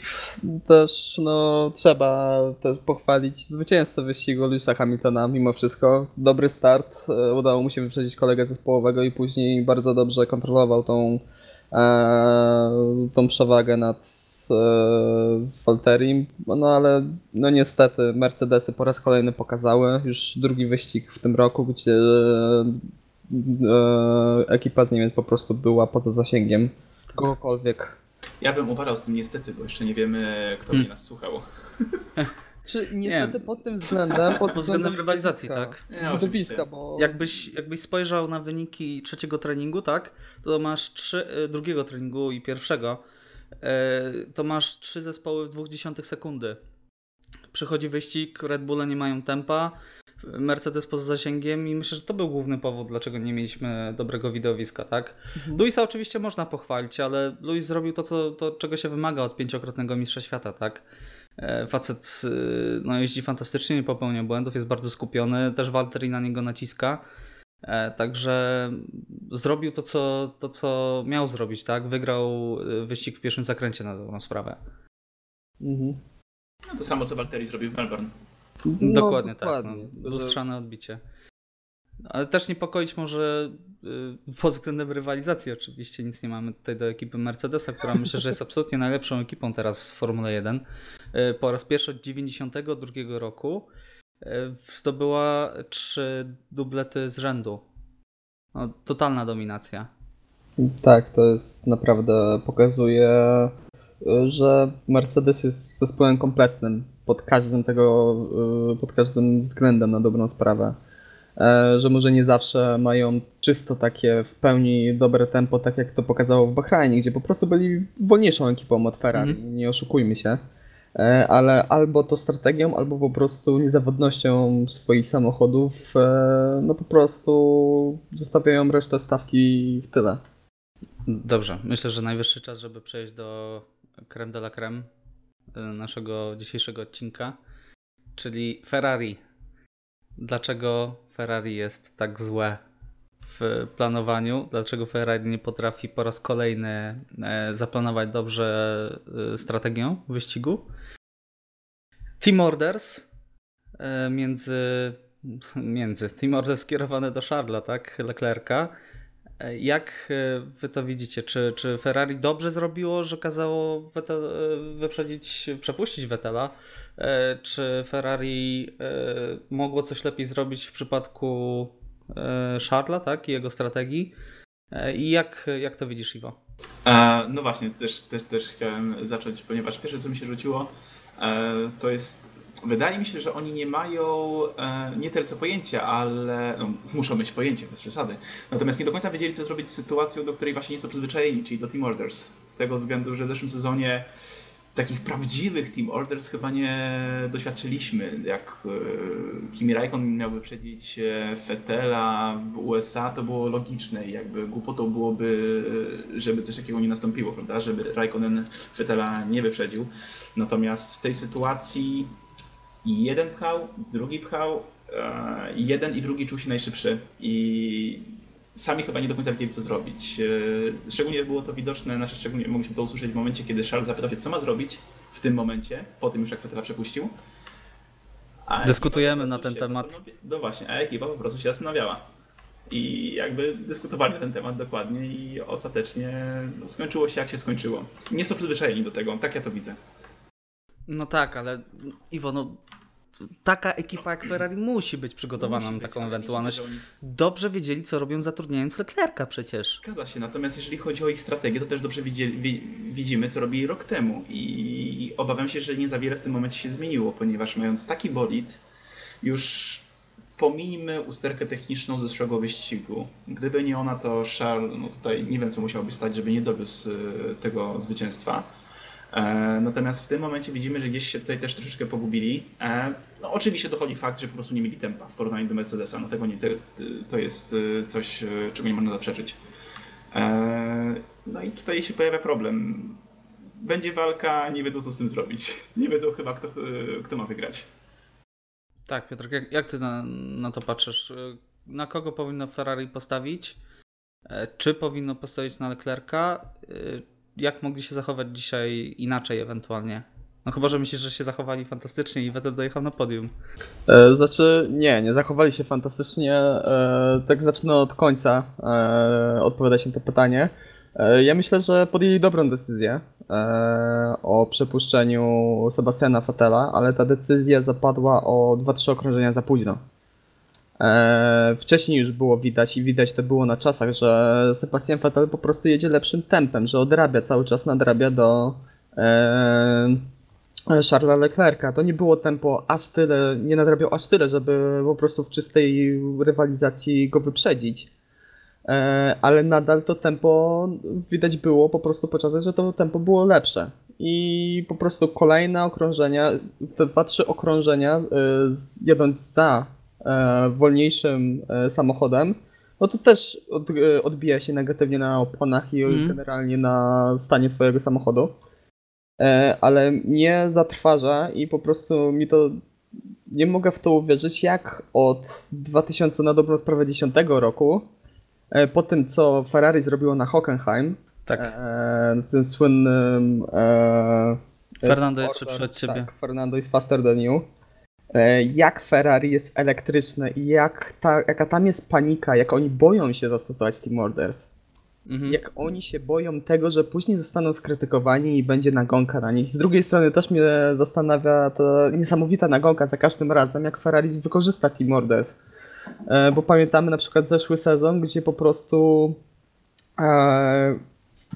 też no, trzeba też pochwalić zwycięzcę wyścigu Lewisa Hamiltona mimo wszystko. Dobry start, e, udało mu się wyprzedzić kolegę zespołowego i później bardzo dobrze kontrolował tą, e, tą przewagę nad e. No ale no niestety Mercedesy po raz kolejny pokazały już drugi wyścig w tym roku, gdzie e, ekipa z Niemiec po prostu była poza zasięgiem kogokolwiek. Ja bym uważał z tym niestety, bo jeszcze nie wiemy, kto będzie nas słuchał. Czy niestety pod tym względem, pod, Pod względem rywalizacji, tak? Nie, Widowiska, oczywiście. bo Jakbyś, jakbyś spojrzał na wyniki trzeciego treningu, tak, to masz trzy, y, drugiego treningu i pierwszego, y, to masz trzy zespoły w 0,2 sekundy. Przychodzi wyścig, Red Bulle nie mają tempa, Mercedes poza zasięgiem i myślę, że to był główny powód, dlaczego nie mieliśmy dobrego widowiska, tak? Mhm. Luisa oczywiście można pochwalić, ale Luis zrobił to, co, to, czego się wymaga od pięciokrotnego mistrza świata, tak? E, Facet y, no, jeździ fantastycznie, nie popełnia błędów, jest bardzo skupiony, też Walteri na niego naciska. E, Także zrobił to co, to, co miał zrobić, tak? Wygrał y, wyścig w pierwszym zakręcie na dobrą sprawę. Mhm. No, to samo, co Walteri zrobił w Melbourne. No, dokładnie, tak. dokładnie. No, lustrzane odbicie. Ale też niepokoić może y, pod względem rywalizacji oczywiście. Nic nie mamy tutaj do ekipy Mercedesa, która myślę, że jest absolutnie najlepszą ekipą teraz w Formule 1. Y, Po raz pierwszy od 92 roku y, zdobyła trzy dublety z rzędu. No, totalna dominacja. Tak, to jest naprawdę pokazuje, że Mercedes jest zespołem kompletnym pod każdym tego, y, pod każdym względem na dobrą sprawę. E, Że może nie zawsze mają czysto takie w pełni dobre tempo, tak jak to pokazało w Bahrajnie, gdzie po prostu byli wolniejszą ekipą od Ferrari, Mhm. nie oszukujmy się. E, Ale albo to strategią, albo po prostu niezawodnością swoich samochodów, e, no po prostu zostawiają resztę stawki w tyle. Dobrze, myślę, że najwyższy czas, żeby przejść do creme de la creme y, naszego dzisiejszego odcinka, czyli Ferrari. Dlaczego Ferrari jest tak złe w planowaniu? Dlaczego Ferrari nie potrafi po raz kolejny e, zaplanować dobrze e, strategię wyścigu? Team Orders e, między, między Team Orders skierowane do Charlesa, tak? Leclerca. Jak e, wy to widzicie? Czy, czy Ferrari dobrze zrobiło, że kazało Vettel, wyprzedzić, przepuścić Vettela? E, Czy Ferrari e, mogło coś lepiej zrobić w przypadku Charlesa, tak? I jego strategii? I jak, jak to widzisz, Iwo? E, no właśnie, też, też, też chciałem zacząć, ponieważ pierwsze co mi się rzuciło, e, to jest wydaje mi się, że oni nie mają e, nie tyle co pojęcia, ale no, muszą mieć pojęcie, bez przesady. Natomiast nie do końca wiedzieli, co zrobić z sytuacją, do której właśnie nie są przyzwyczajeni, czyli do Team Orders. Z tego względu, że w zeszłym sezonie takich prawdziwych Team Orders chyba nie doświadczyliśmy. Jak e, Kimi Raikkonen miał wyprzedzić e, Fettela w USA, to było logiczne i jakby głupotą byłoby, żeby coś takiego nie nastąpiło, prawda? Żeby Raikkonen Fettela nie wyprzedził. Natomiast w tej sytuacji jeden pchał, drugi pchał, e, jeden i drugi czuł się najszybszy i sami chyba nie do końca wiedzieli, co zrobić. E, Szczególnie było to widoczne, znaczy szczególnie mogliśmy to usłyszeć w momencie, kiedy Charles zapytał się, co ma zrobić w tym momencie, po tym już jak Fettela przepuścił. A Dyskutujemy na ten temat. zastanawia- No właśnie, a ekipa po prostu się zastanawiała. I jakby dyskutowali na ten temat dokładnie i ostatecznie skończyło się jak się skończyło. Nie są przyzwyczajeni do tego, tak ja to widzę. No tak, ale Iwo, no taka ekipa jak Ferrari musi być przygotowana Musi na taką ewentualność. oni Dobrze wiedzieli, co robią zatrudniając Leclerca przecież. Zgadza się, natomiast jeżeli chodzi o ich strategię, to też dobrze widzieli, wi, widzimy, co robili rok temu i obawiam się, że nie za wiele w tym momencie się zmieniło, ponieważ mając taki bolid, już pomijmy usterkę techniczną ze zeszłego wyścigu. Gdyby nie ona, to Charles, no tutaj nie wiem, co musiałby stać, żeby nie dowiózł y, tego zwycięstwa. E, Natomiast w tym momencie widzimy, że gdzieś się tutaj też troszeczkę pogubili. E, No, oczywiście dochodzi fakt, że po prostu nie mieli tempa w porównaniu do Mercedesa. No tego nie, to jest e, coś, czego nie można zaprzeczyć. No i tutaj się pojawia problem. Będzie walka, nie wiedzą co z tym zrobić. Nie wiedzą chyba kto, kto ma wygrać. Tak, Piotr, jak, jak ty na, na to patrzysz? Na kogo powinno Ferrari postawić? Czy powinno postawić na Leclerca? Jak mogli się zachować dzisiaj inaczej ewentualnie? No chyba, że myślisz, że się zachowali fantastycznie i Vettel dojechał na podium. E, Znaczy, nie, nie zachowali się fantastycznie. E, Tak zacznę od końca e, odpowiadać na to pytanie. Ja myślę, że podjęli dobrą decyzję o przepuszczeniu Sebastiana Fettela, ale ta decyzja zapadła o 2-3 okrążenia za późno. E, Wcześniej już było widać i widać to było na czasach, że Sebastian Vettel po prostu jedzie lepszym tempem, że odrabia cały czas, nadrabia do e, Charlesa Leclerca. To nie było tempo aż tyle, nie nadrabiał aż tyle, żeby po prostu w czystej rywalizacji go wyprzedzić. E, Ale nadal to tempo widać było po prostu po czasach, że to tempo było lepsze. I po prostu kolejne okrążenia, te dwa, trzy okrążenia, z- jedąc za wolniejszym e, samochodem, no to też e, odbija się negatywnie na oponach i Mhm. generalnie na stanie twojego samochodu. E, ale mnie zatrważa i po prostu mi to nie mogę w to uwierzyć, jak od 2000 na dobrą sprawę 10 roku, e, po tym co Ferrari zrobiło na Hockenheim, Tak. e, tym słynnym e, Fernando jest szybszy od ciebie. Tak, Fernando is faster than you. E, Jak Ferrari jest elektryczne i jak ta, jaka tam jest panika, jak oni boją się zastosować Team Orders. Mhm. Jak oni się boją tego, że później zostaną skrytykowani i będzie nagonka na nich. Z drugiej strony też mnie zastanawia ta niesamowita nagonka za każdym razem, jak Ferrari wykorzysta Team Orders. E, Bo pamiętamy na przykład zeszły sezon, gdzie po prostu e,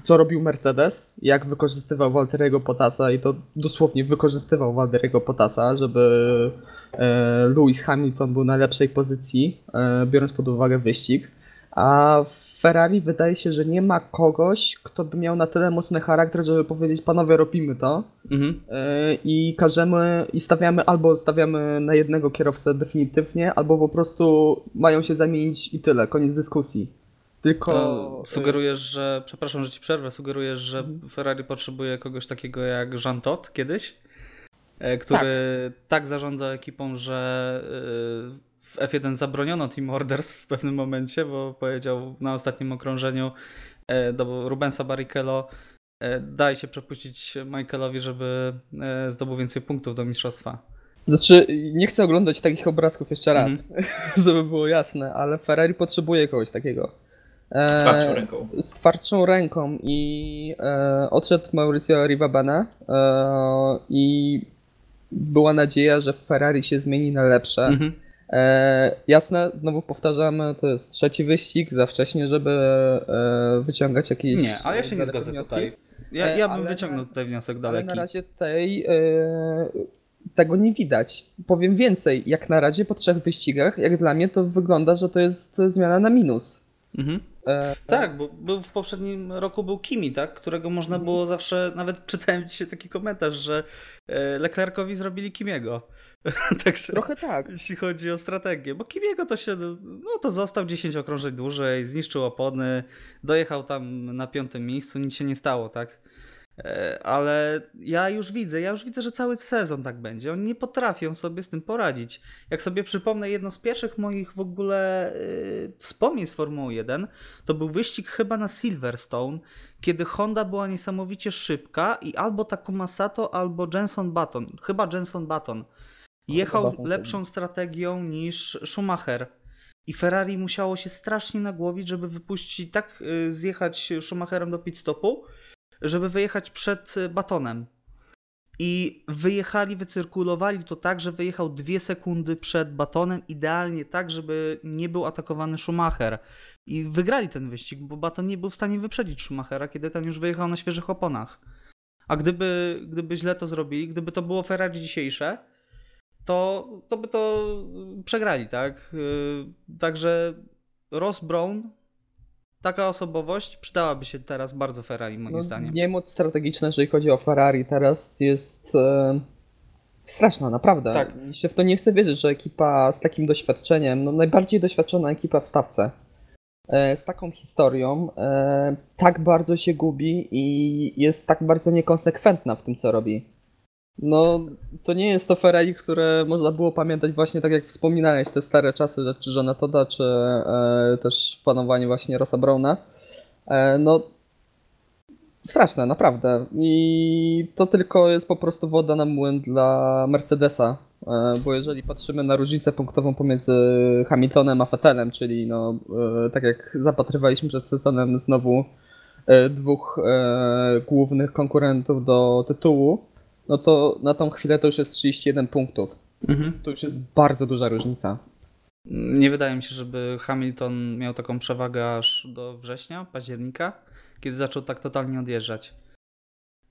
co robił Mercedes, jak wykorzystywał Walteriego Potasa i to dosłownie wykorzystywał Walteriego Potasa, żeby e, Lewis Hamilton był na lepszej pozycji, e, biorąc pod uwagę wyścig. A w Ferrari wydaje się, że nie ma kogoś, kto by miał na tyle mocny charakter, żeby powiedzieć, panowie, robimy to Mhm. e, i każemy, i stawiamy, albo stawiamy na jednego kierowcę definitywnie, albo po prostu mają się zamienić i tyle, koniec dyskusji. Tylko... To e, sugerujesz, że, przepraszam, że ci przerwę, sugerujesz, że Mhm. Ferrari potrzebuje kogoś takiego jak Jean Todt kiedyś, e, który tak, zarządza ekipą, że e, w F1 zabroniono Team Orders w pewnym momencie, bo powiedział na ostatnim okrążeniu e, do Rubensa Barrichello e, daj się przepuścić Michaelowi, żeby zdobył więcej punktów do mistrzostwa. Znaczy, nie chcę oglądać takich obrazków jeszcze raz, Mhm. żeby było jasne, ale Ferrari potrzebuje kogoś takiego. E, Z twardszą ręką. z twardszą ręką i e, odszedł Mauricio Rivabene e, i była nadzieja, że Ferrari się zmieni na lepsze. Mhm. E, jasne, znowu powtarzamy, to jest trzeci wyścig, za wcześnie, żeby e, wyciągać jakieś Nie, ale ja się nie zgodzę wnioski. tutaj. Ja, E, ja bym ale wyciągnął tutaj wniosek Ale daleki. na razie tej e, tego nie widać. Powiem więcej, jak na razie po trzech wyścigach, jak dla mnie to wygląda, że to jest zmiana na minus. Mhm. E, tak, bo był w poprzednim roku był Kimi, tak? Którego można było zawsze, nawet czytałem dzisiaj taki komentarz, że e, Leclercowi zrobili Kimiego. Także Trochę tak. Jeśli chodzi o strategię, bo Kimiego to się, no to został 10 okrążeń dłużej, zniszczył opony, dojechał tam na piątym miejscu, nic się nie stało, tak? E, ale ja już widzę, ja już widzę, że cały sezon tak będzie. Oni nie potrafią sobie z tym poradzić. Jak sobie przypomnę, jedno z pierwszych moich w ogóle yy, wspomnień z Formuły 1, to był wyścig chyba na Silverstone, kiedy Honda była niesamowicie szybka i albo Takuma Sato, albo Jenson Button, chyba Jenson Button, jechał lepszą strategią niż Schumacher. I Ferrari musiało się strasznie nagłowić, żeby wypuścić, tak yy, zjechać Schumacherem do pit stopu, żeby wyjechać przed y, batonem. I wyjechali, wycyrkulowali to tak, że wyjechał dwie sekundy przed batonem, idealnie tak, żeby nie był atakowany Schumacher. I wygrali ten wyścig, bo baton nie był w stanie wyprzedzić Schumachera, kiedy ten już wyjechał na świeżych oponach. A gdyby, gdyby źle to zrobili, gdyby to było Ferrari dzisiejsze, to, to by to przegrali, tak? Y, także Ross Brown taka osobowość przydałaby się teraz bardzo Ferrari, moim no, zdaniem. Niemoc strategiczna, jeżeli chodzi o Ferrari, teraz jest e, straszna, naprawdę. Tak. Mi się w to nie chce wierzyć, że ekipa z takim doświadczeniem, no najbardziej doświadczona ekipa w stawce, e, z taką historią, e, tak bardzo się gubi i jest tak bardzo niekonsekwentna w tym, co robi. No, to nie jest to Ferrari, które można było pamiętać właśnie tak jak wspominałeś, te stare czasy, czy Johna Toda, czy e, też panowanie właśnie Rossa Browna. E, no, straszne, naprawdę. I to tylko jest po prostu woda na młyn dla Mercedesa, e, bo jeżeli patrzymy na różnicę punktową pomiędzy Hamiltonem a Vettelem, czyli no, e, tak jak zapatrywaliśmy przed sezonem znowu e, dwóch e, głównych konkurentów do tytułu, no to na tą chwilę to już jest 31 punktów. Mhm. To już jest bardzo duża różnica. Nie wydaje mi się, żeby Hamilton miał taką przewagę aż do września, października, kiedy zaczął tak totalnie odjeżdżać.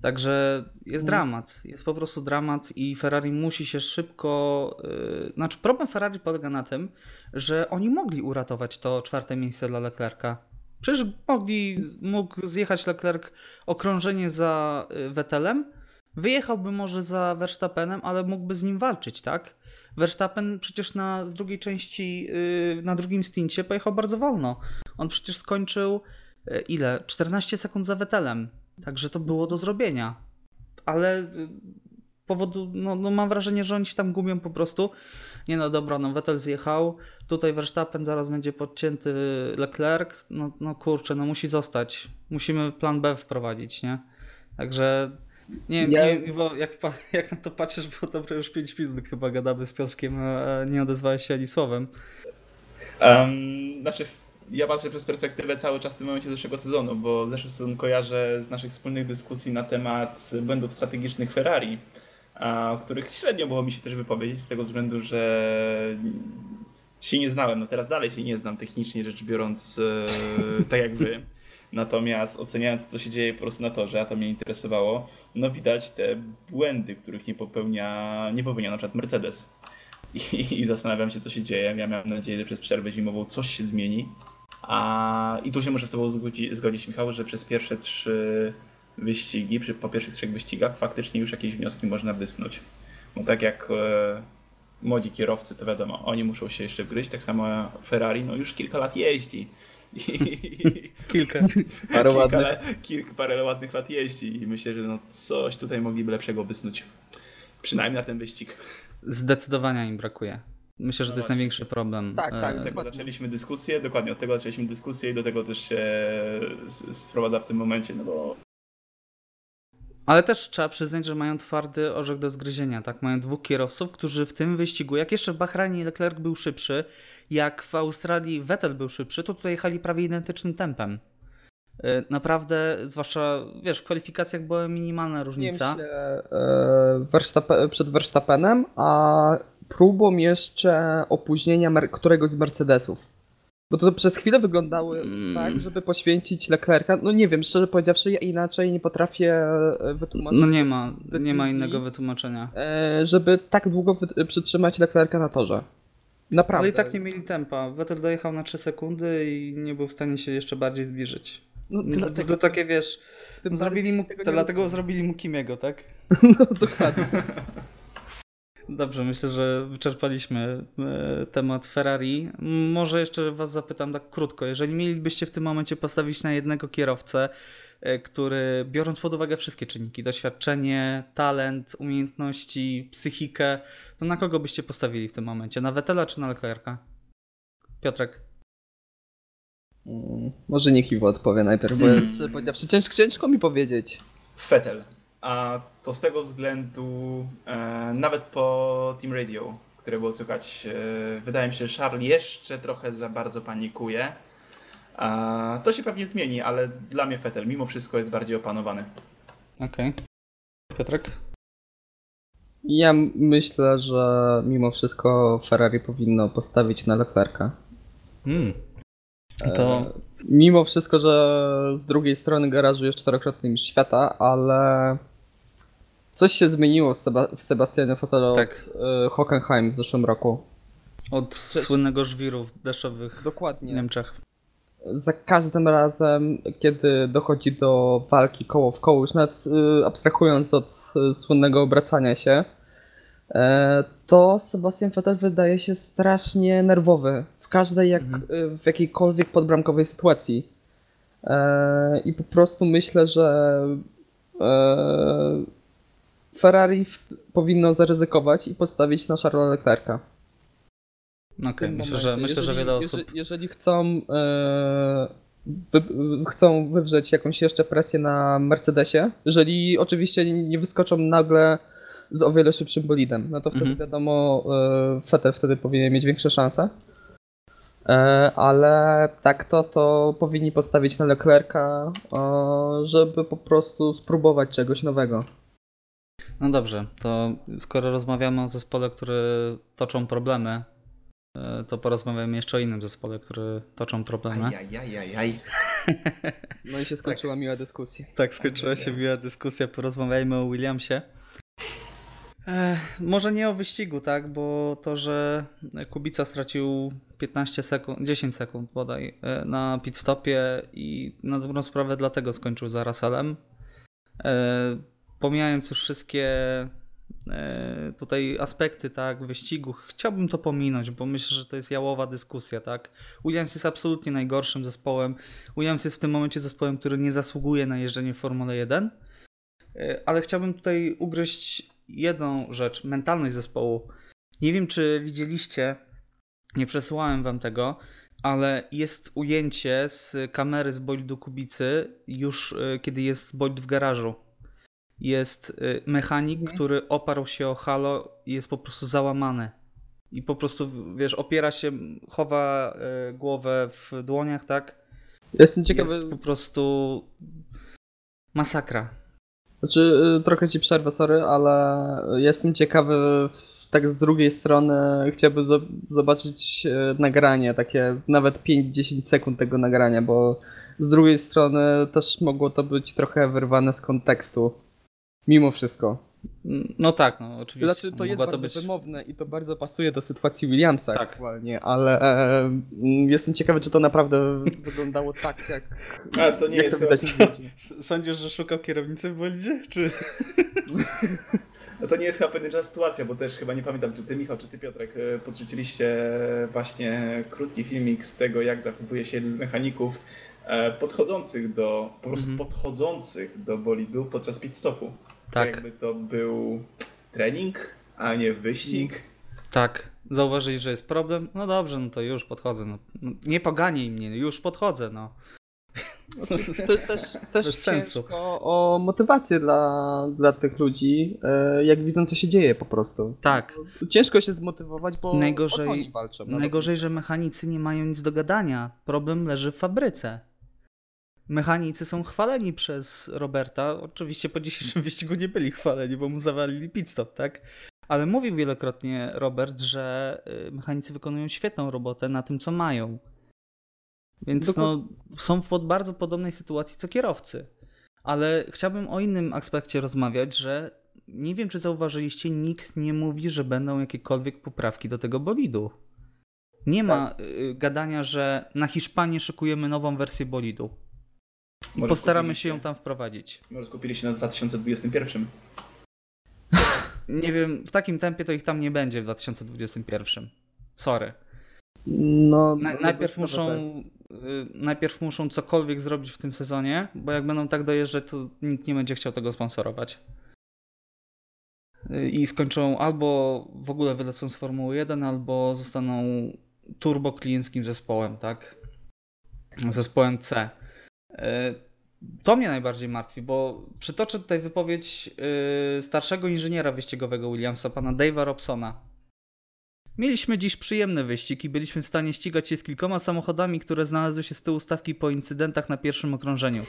Także jest mhm. dramat, jest po prostu dramat i Ferrari musi się szybko. Yy, znaczy, problem Ferrari polega na tym, że oni mogli uratować to czwarte miejsce dla Leclerca. Przecież mogli, mógł zjechać Leclerc okrążenie za y, Vettelem, Wyjechałby może za Verstappenem, ale mógłby z nim walczyć, tak? Verstappen przecież na drugiej części, y, na drugim stincie pojechał bardzo wolno. On przecież skończył y, ile? 14 sekund za Vettelem. Także to było do zrobienia. Ale y, powodu, no, no, mam wrażenie, że oni się tam gubią po prostu. Nie no dobra, no Vettel zjechał, tutaj Verstappen zaraz będzie podcięty Leclerc, no, no kurczę, no musi zostać. Musimy plan B wprowadzić, nie? Także nie wiem, ja... Iwo, jak, jak na to patrzysz, bo dobre już 5 minut chyba gadamy z Piotrkiem, a nie odezwałeś się ani słowem. Um, znaczy, ja patrzę przez perspektywę cały czas w tym momencie zeszłego sezonu, bo zeszły sezon kojarzę z naszych wspólnych dyskusji na temat błędów strategicznych Ferrari, o których średnio było mi się też wypowiedzieć, z tego względu, że się nie znałem, no teraz dalej się nie znam technicznie rzecz biorąc, e, tak jak wy. Natomiast oceniając, co się dzieje po prostu na torze, a to mnie interesowało, no widać te błędy, których nie popełnia, nie popełnia na przykład Mercedes. I, I, zastanawiam się, co się dzieje. Ja miałem nadzieję, że przez przerwę zimową coś się zmieni. A, I tu się muszę z Tobą zgodzić, zgodzić, Michał, że przez pierwsze trzy wyścigi, przy, po pierwszych trzech wyścigach, faktycznie już jakieś wnioski można wysnuć. Bo tak jak e, młodzi kierowcy, to wiadomo, oni muszą się jeszcze wgryźć, tak samo Ferrari, no już kilka lat jeździ Kilka. Parę kilka ładnych. Lat, kilka, parę ładnych lat jeździ i myślę, że no coś tutaj mogliby lepszego wysnuć. Przynajmniej na ten wyścig. Zdecydowanie im brakuje. Myślę, że no to jest największy problem. Tak, tak. Od e, tego zaczęliśmy dyskusję, dokładnie od tego zaczęliśmy dyskusję i do tego też się sprowadza w tym momencie, no bo ale też trzeba przyznać, że mają twardy orzech do zgryzienia. Tak? Mają dwóch kierowców, którzy w tym wyścigu, jak jeszcze w Bahrajnie Leclerc był szybszy, jak w Australii Vettel był szybszy, to tutaj jechali prawie identycznym tempem. Y, naprawdę, zwłaszcza wiesz, w kwalifikacjach była minimalna różnica. Nie Verstappen, przed Verstappenem, a próbą jeszcze opóźnienia któregoś z Mercedesów. Bo to przez chwilę wyglądały Mm. tak, żeby poświęcić Leclerca. No nie wiem, szczerze powiedziawszy, ja inaczej nie potrafię e, wytłumaczyć. No nie ma, nie ma decyzji. innego wytłumaczenia. e, żeby tak długo wy- przytrzymać Leclerca na torze. Naprawdę. Ale i tak nie mieli tempa. Vettel dojechał na 3 sekundy i nie był w stanie się jeszcze bardziej zbliżyć. No, To, dlatego, to takie wiesz, zrobili mu, nie dlatego zrobili mu Kimiego, tak? No dokładnie. Dobrze, myślę, że wyczerpaliśmy e, temat Ferrari. Może jeszcze Was zapytam tak krótko. Jeżeli mielibyście w tym momencie postawić na jednego kierowcę, e, który biorąc pod uwagę wszystkie czynniki, doświadczenie, talent, umiejętności, psychikę, to na kogo byście postawili w tym momencie? Na Vettela czy na Leclerca? Piotrek. Mm, Może niech Iwo odpowie najpierw, bo szczerze powiedziawszy, ciężko mi powiedzieć. Fetel. A to z tego względu, e, nawet po Team Radio, które było słychać, e, wydaje mi się, że Charles jeszcze trochę za bardzo panikuje. A, to się pewnie zmieni, ale dla mnie Fetel mimo wszystko jest bardziej opanowany. Okej. Piotrek? Ja myślę, że mimo wszystko Ferrari powinno postawić na Leclerca. Mm. To E, Mimo wszystko, że z drugiej strony garażu jest czterokrotny mistrz świata, ale coś się zmieniło w, Seba- w Sebastianie od Tak. e, Hockenheim w zeszłym roku. od słynnego żwiru w deszczowych w Dokładnie. Niemczech. Za każdym razem, kiedy dochodzi do walki koło w koło, już nawet y, abstrahując od y, słynnego obracania się, e, to Sebastian Vettel wydaje się strasznie nerwowy w każdej, jak, Mhm. w jakiejkolwiek podbramkowej sytuacji. E, I po prostu myślę, że e, Ferrari w, powinno zaryzykować i postawić na Charlesa Leclerca. Tym myślę, że, myślę, że Jeżeli- wiele jeżeli, osób. Jeżeli chcą, e, wy, chcą wywrzeć jakąś jeszcze presję na Mercedesie, jeżeli oczywiście nie wyskoczą nagle z o wiele szybszym bolidem, no to wtedy Mhm. wiadomo, e, Vettel wtedy powinien mieć większe szanse. E, ale tak to, to powinni postawić na Leclerca, żeby po prostu spróbować czegoś nowego. No dobrze, to skoro rozmawiamy o zespole, który toczą problemy, e, to porozmawiamy jeszcze o innym zespole, który toczą problemy. Ajajajajaj. No i się skończyła miła dyskusja. Tak, skończyła się miła dyskusja, porozmawiajmy o Williamsie. E, może nie o wyścigu, tak, bo to, że Kubica stracił 15 sekund, 10 sekund bodaj e, na pit stopie i na dobrą sprawę dlatego skończył za Russellem. Pomijając już wszystkie e, tutaj aspekty, tak, wyścigu, chciałbym to pominąć, bo myślę, że to jest jałowa dyskusja, tak. Williams jest absolutnie najgorszym zespołem. Williams jest w tym momencie zespołem, który nie zasługuje na jeżdżenie w Formule 1, E, ale chciałbym tutaj ugryźć jedną rzecz, mentalność zespołu. Nie wiem, czy widzieliście, nie przesyłałem wam tego, ale jest ujęcie z kamery z bolidu Kubicy już e, kiedy jest bolid w garażu. Jest e, mechanik, Mhm. który oparł się o halo i jest po prostu załamany. I po prostu, wiesz, opiera się, chowa e, głowę w dłoniach, tak? Jestem ciekawy, Jest po prostu masakra. Znaczy, y, trochę ci przerwę, sorry, ale jestem ciekawy, tak z drugiej strony chciałbym zo- zobaczyć y, nagranie, takie nawet 5-10 sekund tego nagrania, bo z drugiej strony też mogło to być trochę wyrwane z kontekstu. Mimo wszystko. No tak, no oczywiście. Znaczy, to jest Mogła bardzo to być... wymowne i to bardzo pasuje do sytuacji Williamsa Tak. aktualnie, ale e, mm, jestem ciekawy, czy to naprawdę wyglądało tak, jak, A to nie jak jest to widać. S- Sądzisz, że szukał kierownicy w bolidzie? Czy... No to nie jest chyba pewna sytuacja, bo też chyba nie pamiętam, czy ty Michał, czy ty Piotrek e, podrzuciliście właśnie krótki filmik z tego, jak zachowuje się jeden z mechaników e, podchodzących do, po prostu Mhm. podchodzących do bolidu podczas pit stopu. Tak, Jakby to był trening, a nie wyścig. tak. Zauważyli, że jest problem? No dobrze, no to już podchodzę. No. No, nie poganiaj mnie, już podchodzę, no. Te, też też Bez sensu. ciężko o motywację dla, dla tych ludzi, e, jak widzą, co się dzieje po prostu. Tak. Ciężko się zmotywować, bo Najgorzej- to walczą. no Najgorzej, że mechanicy nie mają nic do gadania. Problem leży w fabryce. Mechanicy są chwaleni przez Roberta. Oczywiście po dzisiejszym wyścigu nie byli chwaleni, bo mu zawalili pit stop, tak? Ale mówił wielokrotnie Robert, że y, mechanicy wykonują świetną robotę na tym, co mają. Więc no, są w pod bardzo podobnej sytuacji co kierowcy. Ale chciałbym o innym aspekcie rozmawiać, że nie wiem, czy zauważyliście, nikt nie mówi, że będą jakiekolwiek poprawki do tego bolidu. Nie ma Tak. y, gadania, że na Hiszpanii szykujemy nową wersję bolidu. I Może postaramy się ją tam wprowadzić. Może skupili się na 2021. Nie wiem, w takim tempie to ich tam nie będzie w 2021. Sorry. No, Na, no, najpierw, no, muszą, tak. y, najpierw muszą cokolwiek zrobić w tym sezonie, bo jak będą tak dojeżdżać, to nikt nie będzie chciał tego sponsorować. Y, I skończą albo w ogóle wylecą z Formuły 1, albo zostaną turbo klienckim zespołem, tak? Zespołem C. Y, To mnie najbardziej martwi, bo przytoczę tutaj wypowiedź y, starszego inżyniera wyścigowego Williamsa, pana Dave'a Robsona. Mieliśmy dziś przyjemny wyścig i byliśmy w stanie ścigać się z kilkoma samochodami, które znalazły się z tyłu stawki po incydentach na pierwszym okrążeniu.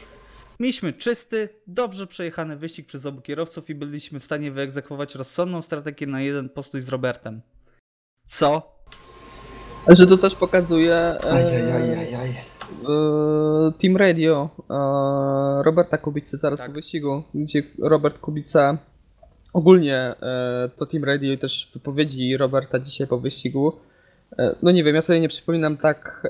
Mieliśmy czysty, dobrze przejechany wyścig przez obu kierowców i byliśmy w stanie wyegzekwować rozsądną strategię na jeden postój z Robertem. Co? Że to też pokazuje e, Ajajajajaj. E, Team Radio e, Roberta Kubicy zaraz Tak. po wyścigu, gdzie Robert Kubica ogólnie e, to Team Radio i też wypowiedzi Roberta dzisiaj po wyścigu. No nie wiem, ja sobie nie przypominam tak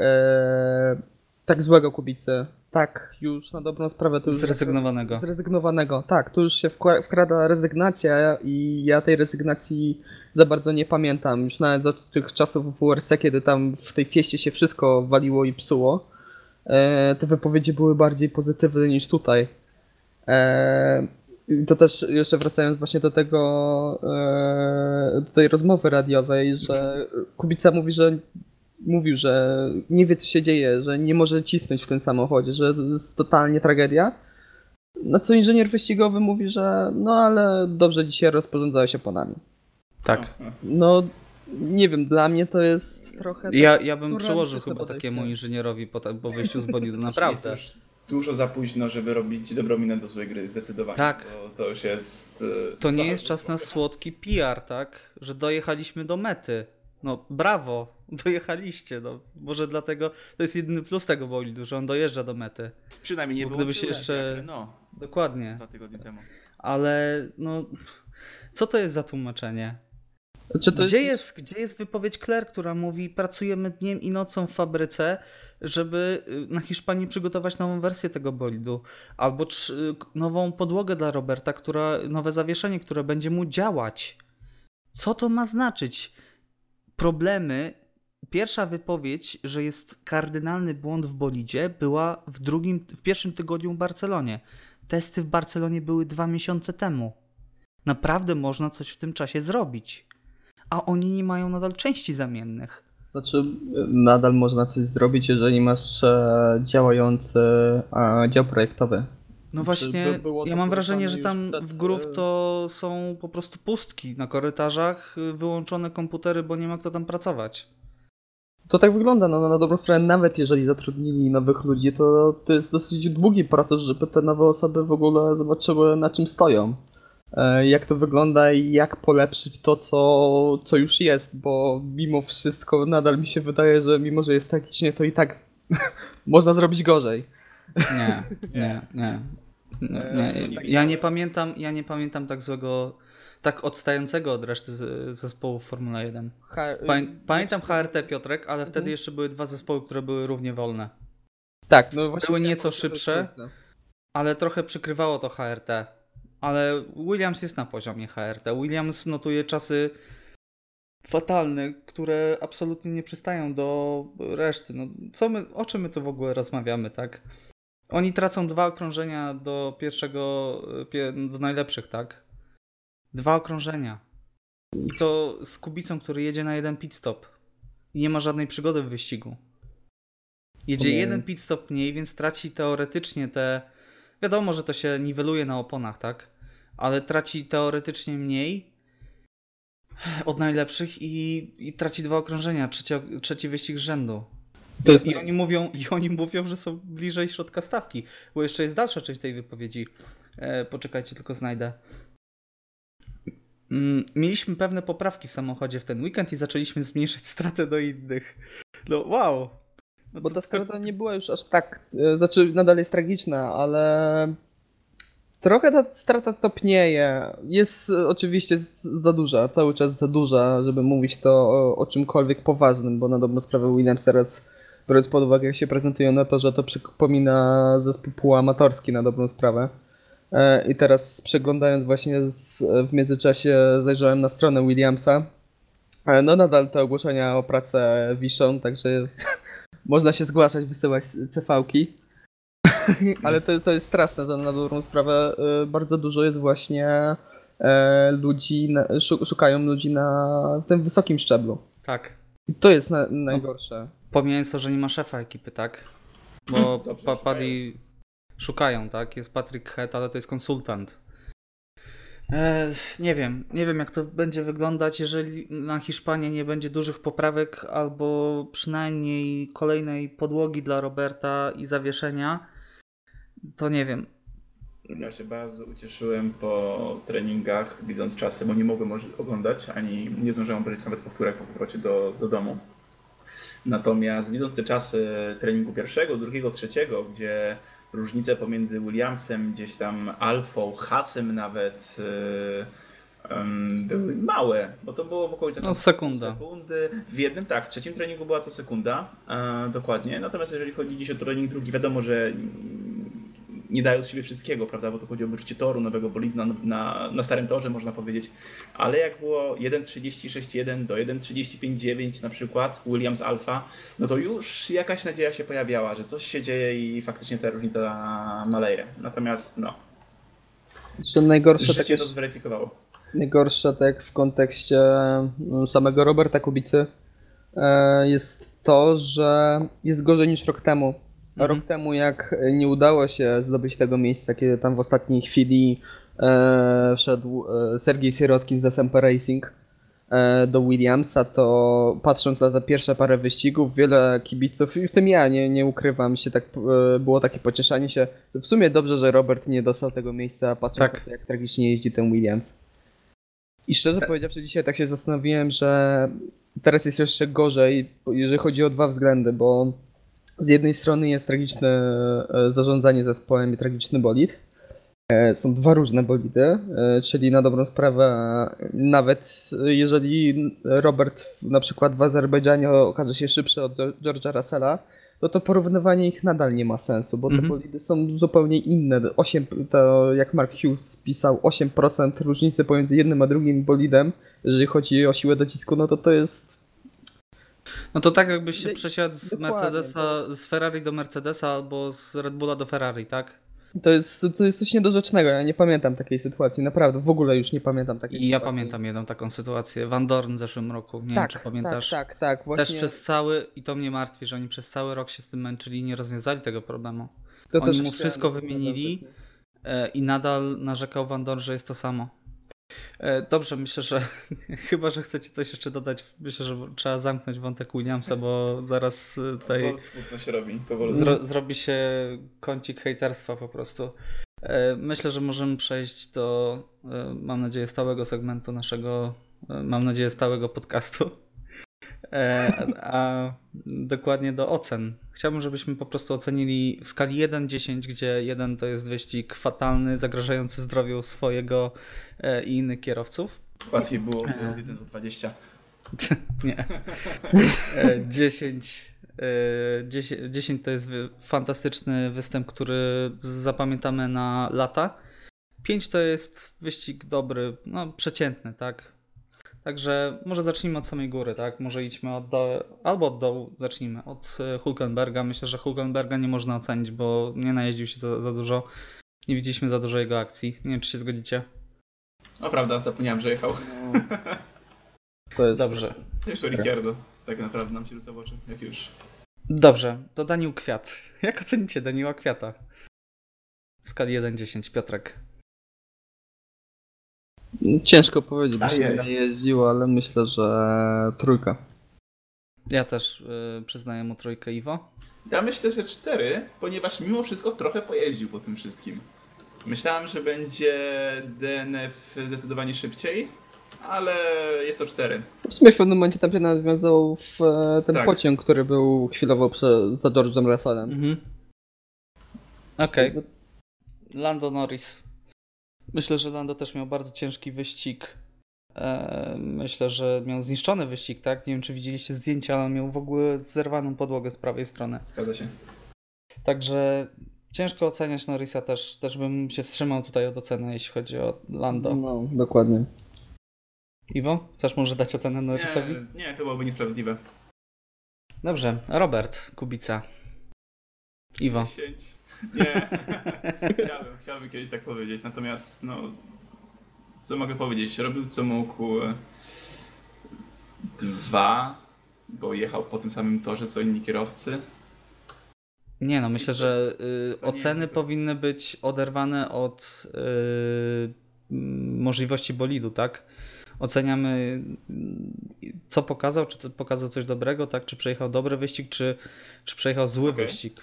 tak złego Kubicy. Tak, już na dobrą sprawę to już Zrezygnowanego. Zrezygnowanego, tak. Tu już się wkrada rezygnacja i ja tej rezygnacji za bardzo nie pamiętam. Już nawet za tych czasów w WRC, kiedy tam w tej fieście się wszystko waliło i psuło, te wypowiedzi były bardziej pozytywne niż tutaj. E, i to też jeszcze wracając właśnie do tego, e, do tej rozmowy radiowej, że Kubica mówi, że mówił, że nie wie co się dzieje, że nie może cisnąć w tym samochodzie, że to jest totalnie tragedia. Na co inżynier wyścigowy mówi, że no ale dobrze dzisiaj rozporządzałeś oponami. Tak. No nie wiem, dla mnie to jest trochę. Ja, tak ja bym przyłożył chyba podejście. takiemu inżynierowi po, po wyjściu z bolidu, Jest naprawdę. już dużo za późno, żeby robić dobrą minę do złej gry, zdecydowanie. Tak. Bo to już jest... e, To nie jest czas na słodki PR, tak? Że dojechaliśmy do mety. No brawo, dojechaliście. No, może dlatego to jest jedyny plus tego bolidu, że on dojeżdża do mety. Przynajmniej nie Bo było jeszcze- No, Dokładnie. dwa tygodnie temu. Ale no, co to jest za tłumaczenie? Gdzie jest, gdzie jest wypowiedź Claire, która mówi pracujemy dniem i nocą w fabryce, żeby y, na Hiszpanii przygotować nową wersję tego bolidu, albo trz- nową podłogę dla Roberta, która, nowe zawieszenie, które będzie mu działać. Co to ma znaczyć? Problemy. Pierwsza wypowiedź, że jest kardynalny błąd w bolidzie, była w drugim, w pierwszym tygodniu w Barcelonie. Testy w Barcelonie były dwa miesiące temu. Naprawdę można coś w tym czasie zrobić a oni nie mają nadal części zamiennych. Znaczy, nadal można coś zrobić, jeżeli masz e, działający e, dział projektowy. No właśnie, by ja mam wrażenie, że tam przed, w grów e, to są po prostu pustki na korytarzach, y, wyłączone komputery, bo nie ma kto tam pracować. To tak wygląda, no na dobrą sprawę, nawet jeżeli zatrudnili nowych ludzi, to to jest dosyć długi proces, żeby te nowe osoby w ogóle zobaczyły na czym stoją. E, Jak to wygląda i jak polepszyć to, co, co już jest, bo mimo wszystko nadal mi się wydaje, że mimo, że jest tragicznie, to i tak można zrobić gorzej. Nie, nie, nie. nie, nie. Ja nie pamiętam, ja nie pamiętam tak złego, tak odstającego od reszty z- zespołów Formula 1. Ha- Pamię, pamiętam HRT Piotrek, ale wtedy Mhm. jeszcze były dwa zespoły, które były równie wolne. Tak, no właśnie Były nieco szybsze. ale trochę przykrywało to HRT. Ale Williams jest na poziomie HRT. Williams notuje czasy fatalne, które absolutnie nie przystają do reszty. No, co my, o czym my tu w ogóle rozmawiamy, tak? Oni tracą dwa okrążenia do pierwszego, pie- do najlepszych, tak? Dwa okrążenia. I to z Kubicą, który jedzie na jeden pit stop. I nie ma żadnej przygody w wyścigu. Jedzie jeden pit stop mniej, więc traci teoretycznie te. Wiadomo, że to się niweluje na oponach, tak? Ale traci teoretycznie mniej od najlepszych i, i traci dwa okrążenia, trzeci, trzeci wyścig z rzędu. To jest I oni, mówią, I oni mówią, że są bliżej środka stawki, bo jeszcze jest dalsza część tej wypowiedzi. E, poczekajcie, tylko znajdę. Mm, Mieliśmy pewne poprawki w samochodzie w ten weekend i zaczęliśmy zmniejszać stratę do innych. No wow! No Bo ta strata nie była już aż tak, e, znaczy nadal jest tragiczna, ale trochę ta strata topnieje. Jest e, oczywiście za duża, cały czas za duża, żeby mówić to o, o czymkolwiek poważnym, bo na dobrą sprawę Williams teraz, biorąc pod uwagę jak się prezentują na to, że to przypomina zespół półamatorski na dobrą sprawę. E, I teraz przeglądając właśnie z, w międzyczasie zajrzałem na stronę Williamsa. E, No nadal te ogłoszenia o pracę wiszą, także można się zgłaszać, wysyłać CV-ki. Ale to, to jest straszne, że na dobrą sprawę y, bardzo dużo jest właśnie e, ludzi, szukają ludzi na tym wysokim szczeblu. Tak. I to jest na, najgorsze. Pomijając to, że nie ma szefa ekipy, tak? Bo pa, szukają. Paddy szukają, tak? Jest Patrick Head, ale to jest konsultant. E, nie wiem, nie wiem jak to będzie wyglądać, jeżeli na Hiszpanię nie będzie dużych poprawek albo przynajmniej kolejnej podłogi dla Roberta i zawieszenia. To nie wiem. Ja się bardzo ucieszyłem po treningach, widząc czasy, bo nie mogłem oglądać, ani nie zdążyłem obejrzeć nawet powtórek po powrocie do, do domu. Natomiast widząc te czasy treningu pierwszego, drugiego, trzeciego, gdzie różnice pomiędzy Williamsem, gdzieś tam Alfą, Hasem nawet yy, były małe, bo to było w okolicach No, sekunda. sekundy. W jednym tak, w trzecim treningu była to sekunda, e, dokładnie. Natomiast jeżeli chodzi dziś o trening drugi, wiadomo, że nie dają z siebie wszystkiego, prawda, bo to chodzi o wyczucie toru, nowego bolidu na, na, na starym torze, można powiedzieć. Ale jak było 1.36.1 do 1.35.9 na przykład, Williams Alpha, no to już jakaś nadzieja się pojawiała, że coś się dzieje i faktycznie ta różnica maleje. Natomiast no, Że najgorsze, to zweryfikowało. najgorsze tak w kontekście mm, samego Roberta Kubicy e, jest to, że jest gorzej niż rok temu. Mhm. Rok temu, jak nie udało się zdobyć tego miejsca, kiedy tam w ostatniej chwili e, wszedł e, Sergiej Sierotkin z SMP Racing e, do Williamsa, to patrząc na te pierwsze parę wyścigów, wiele kibiców, i w tym ja, nie, nie ukrywam się, tak e, było takie pocieszanie się. W sumie dobrze, że Robert nie dostał tego miejsca, patrząc Tak. na to, jak tragicznie jeździ ten Williams. I szczerze powiedziawszy, dzisiaj tak się zastanowiłem, że teraz jest jeszcze gorzej, jeżeli chodzi o dwa względy, bo z jednej strony jest tragiczne e, zarządzanie zespołem i tragiczny bolid. E, Są dwa różne bolidy, e, czyli na dobrą sprawę, nawet jeżeli Robert na przykład w Azerbejdżanie okaże się szybszy od George'a Russella, no to porównywanie ich nadal nie ma sensu, bo te Mhm. bolidy są zupełnie inne. 8, to jak Mark Hughes pisał, 8% różnicy pomiędzy jednym a drugim bolidem, jeżeli chodzi o siłę docisku, no to to jest No to tak jakbyś się przesiadł z dokładnie, Mercedesa, z Ferrari do Mercedesa albo z Red Bulla do Ferrari, tak? To jest, to jest coś niedorzecznego. Ja nie pamiętam takiej sytuacji, naprawdę. W ogóle już nie pamiętam takiej I ja sytuacji. pamiętam jedną taką sytuację. Van Dorn w zeszłym roku, nie wiem Tak, czy pamiętasz. tak, tak, tak. Właśnie Też przez cały, i to mnie martwi, że oni przez cały rok się z tym męczyli i nie rozwiązali tego problemu. to oni mu wszystko wymienili. E, I nadal narzekał Van Dorn, że jest to samo. E, Dobrze, myślę, że chyba, że chcecie coś jeszcze dodać. Myślę, że trzeba zamknąć wątek Williamsa, bo zaraz e, tutaj Bo smutno się robi, powoli. zro, zrobi się kącik hejterstwa po prostu. E, Myślę, że możemy przejść do, mam nadzieję, stałego segmentu naszego, mam nadzieję, stałego podcastu. E, A dokładnie do ocen. Chciałbym, żebyśmy po prostu ocenili w skali 1-10, gdzie 1 to jest wyścig fatalny, zagrażający zdrowiu swojego e, i innych kierowców. Łatwiej było od 1 do 20. Nie. E, 10, e, 10, 10 to jest fantastyczny występ, który zapamiętamy na lata. 5 to jest wyścig dobry, no przeciętny, tak. Także może zacznijmy od samej góry, tak? Może idźmy od dołu, albo od dołu zacznijmy, od e, Hulkenberga. Myślę, że Hulkenberga nie można ocenić, bo nie najeździł się za, za dużo. Nie widzieliśmy za dużo jego akcji. Nie wiem, czy się zgodzicie. No prawda, zapomniałem, że jechał. To jest Dobrze. Jeszcze Ricciardo. Tak naprawdę nam się rzuca w oczy, jak już. Dobrze, to Daniel Kwiat. Jak ocenicie Daniela Kwiata? W skali 1-10, Piotrek. Ciężko powiedzieć, bo się nie najeździł, ale myślę, że trójka. Ja też y, przyznaję mu trójkę Iwo. Ja myślę, że 4, ponieważ mimo wszystko trochę pojeździł po tym wszystkim. Myślałem, że będzie DNF zdecydowanie szybciej, ale jest to 4. W sumie w pewnym momencie tam się nawiązał w e, ten Tak. pociąg, który był chwilowo prze, za George'em Russellem. Mhm. Okej. Lando Norris. Myślę, że Lando też miał bardzo ciężki wyścig. E, Myślę, że miał zniszczony wyścig, tak? Nie wiem, czy widzieliście zdjęcia, ale on miał w ogóle zerwaną podłogę z prawej strony. Zgadza się. Także ciężko oceniać Norrisa też. Też bym się wstrzymał tutaj od oceny, jeśli chodzi o Lando. No, dokładnie. Iwo, chcesz może dać ocenę Norrisowi? Nie, nie, to byłoby niesprawiedliwe. Dobrze, Robert Kubica. Iwo. 10. Nie. chciałbym, chciałbym kiedyś tak powiedzieć, natomiast no. Co mogę powiedzieć? Robił co mógł. e, Dwa, bo jechał po tym samym torze co inni kierowcy. Nie no, myślę, że y, oceny powinny być oderwane od y, możliwości bolidu, tak? Oceniamy co pokazał, czy pokazał coś dobrego, tak? Czy przejechał dobry wyścig, czy, czy przejechał zły Okej. wyścig.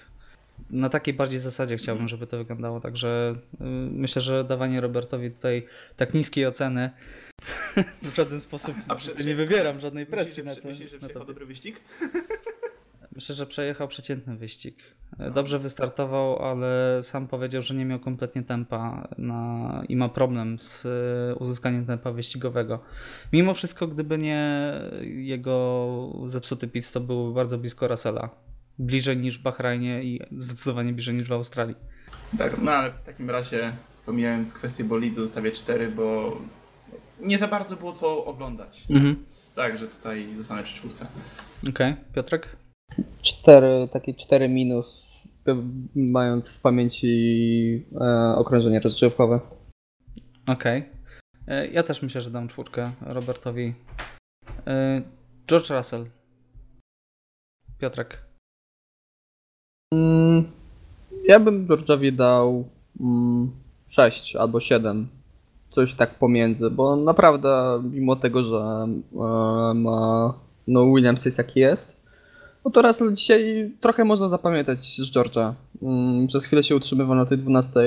Na takiej bardziej zasadzie chciałbym, żeby to wyglądało, także y, myślę, że dawanie Robertowi tutaj tak niskiej oceny w żaden sposób A prze- nie wywieram żadnej presji Myślisz, na że, to. myślisz, że przejechał to. dobry wyścig? Myślę, że przejechał przeciętny wyścig. No. Dobrze wystartował, ale sam powiedział, że nie miał kompletnie tempa na... i ma problem z e, uzyskaniem tempa wyścigowego. Mimo wszystko, gdyby nie jego zepsuty pit stop, byłby bardzo blisko Russella. Bliżej niż w Bahrajnie i zdecydowanie bliżej niż w Australii. Tak, no ale w takim razie, pomijając kwestię bolidu, stawię 4, bo nie za bardzo było co oglądać. Mhm. Więc Tak, że tutaj zostanę przy czwórce. Okej, Piotrek? Cztery, takie cztery minus, p- mając w pamięci e, okrążenie rozgrzewkowe. Okej. E, Ja też myślę, że dam czwórkę Robertowi. E, George Russell. Piotrek. Mm, ja bym George'owi dał mm, 6 albo 7. Coś tak pomiędzy, bo naprawdę mimo tego, że e, ma no Williams jest jaki jest, no to Russell dzisiaj trochę można zapamiętać z George'a. Mm, przez chwilę się utrzymywał na tej 12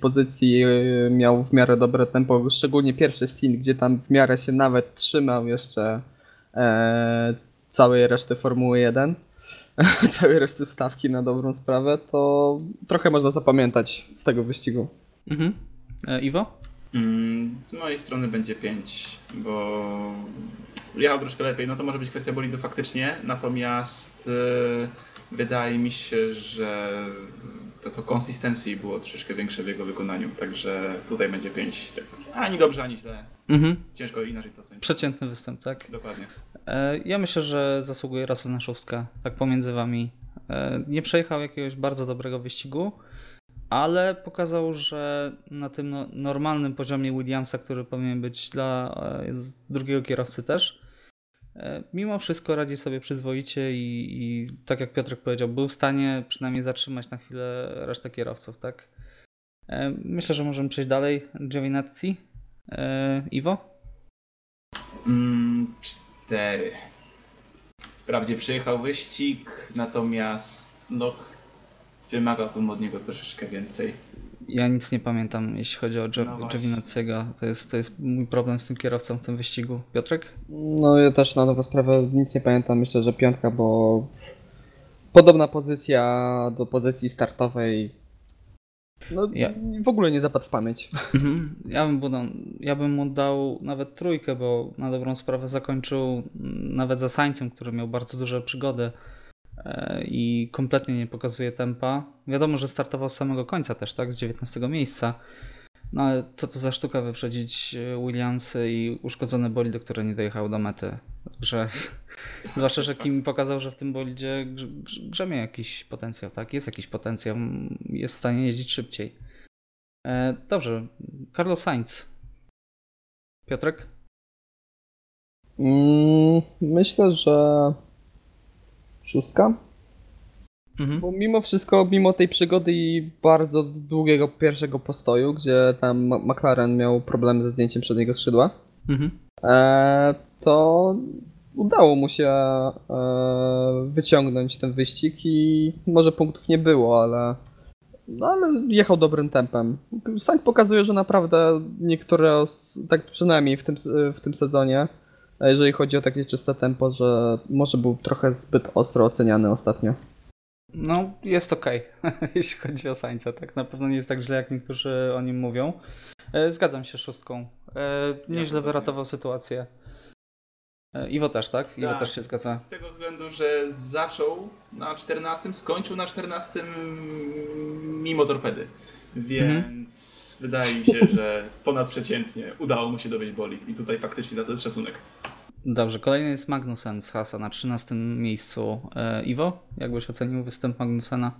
pozycji, e, miał w miarę dobre tempo, szczególnie pierwszy stint, gdzie tam w miarę się nawet trzymał jeszcze e, całej reszty Formuły 1 całej reszty stawki na dobrą sprawę, to trochę można zapamiętać z tego wyścigu. Mhm. E, Iwo? Mm, z mojej strony będzie 5, bo jechał troszkę lepiej. No to może być kwestia bolidu faktycznie, natomiast e, wydaje mi się, że to, to konsystencji było troszeczkę większe w jego wykonaniu, także tutaj będzie 5. Tak. Ani dobrze, ani źle. Mhm. Ciężko inaczej to ocenić. Przeciętny występ, tak? Dokładnie. E, Ja myślę, że zasługuje Russell na szóstkę, tak pomiędzy wami. E, Nie przejechał jakiegoś bardzo dobrego wyścigu, ale pokazał, że na tym no- normalnym poziomie Williamsa, który powinien być dla e, drugiego kierowcy też, mimo wszystko radzi sobie przyzwoicie i, i tak jak Piotrek powiedział, był w stanie przynajmniej zatrzymać na chwilę resztę kierowców, tak? E, Myślę, że możemy przejść dalej. Giovinazzi. E, Iwo? Mm, 4. Wprawdzie przyjechał wyścig, natomiast no, wymagałbym od niego troszeczkę więcej. Ja nic nie pamiętam, jeśli chodzi o No. Giovinazziego. To jest, to jest mój problem z tym kierowcą w tym wyścigu. Piotrek? No ja też na dobrą sprawę nic nie pamiętam, myślę, że piątka, bo podobna pozycja do pozycji startowej. No Ja- w ogóle nie zapadł w pamięć. Mhm. Ja, bym mu dał, ja bym mu dał nawet trójkę, bo na dobrą sprawę zakończył mm, nawet za Sańcem, który miał bardzo duże przygody i kompletnie nie pokazuje tempa. Wiadomo, że startował z samego końca też, tak? Z 19 miejsca. No ale co to za sztuka wyprzedzić e, Williamsy i uszkodzone bolide, które nie dojechały do mety. Także zwłaszcza, że Kim pokazał, że w tym bolidzie grze, grze, grzemie jakiś potencjał, tak? Jest jakiś potencjał, jest w stanie jeździć szybciej. E, dobrze, Carlos Sainz. Piotrek? Mm, myślę, że szóstka. Mhm. Bo mimo wszystko, mimo tej przygody i bardzo długiego pierwszego postoju, gdzie tam McLaren miał problemy ze zdjęciem przedniego skrzydła, Mhm. e, to udało mu się e, wyciągnąć ten wyścig i może punktów nie było, ale no ale jechał dobrym tempem. Sainz pokazuje, że naprawdę niektóre, tak przynajmniej w tym, w tym sezonie, a jeżeli chodzi o takie czyste tempo, że może był trochę zbyt ostro oceniany ostatnio. No, jest okej, jeśli chodzi o Sańca, tak? Na pewno nie jest tak źle, jak niektórzy o nim mówią. E, Zgadzam się z szóstką. E, Nieźle wyratował sytuację. E, Iwo też, tak? Iwo Tak, też się zgadza. Z tego względu, że zaczął na 14, skończył na 14 mimo torpedy. Więc wydaje mi się, że ponadprzeciętnie udało mu się dowieść bolid i tutaj faktycznie za to jest szacunek. Dobrze, kolejny jest Magnussen z Hasa na 13 miejscu. E, Iwo, jak byś ocenił występ Magnusena?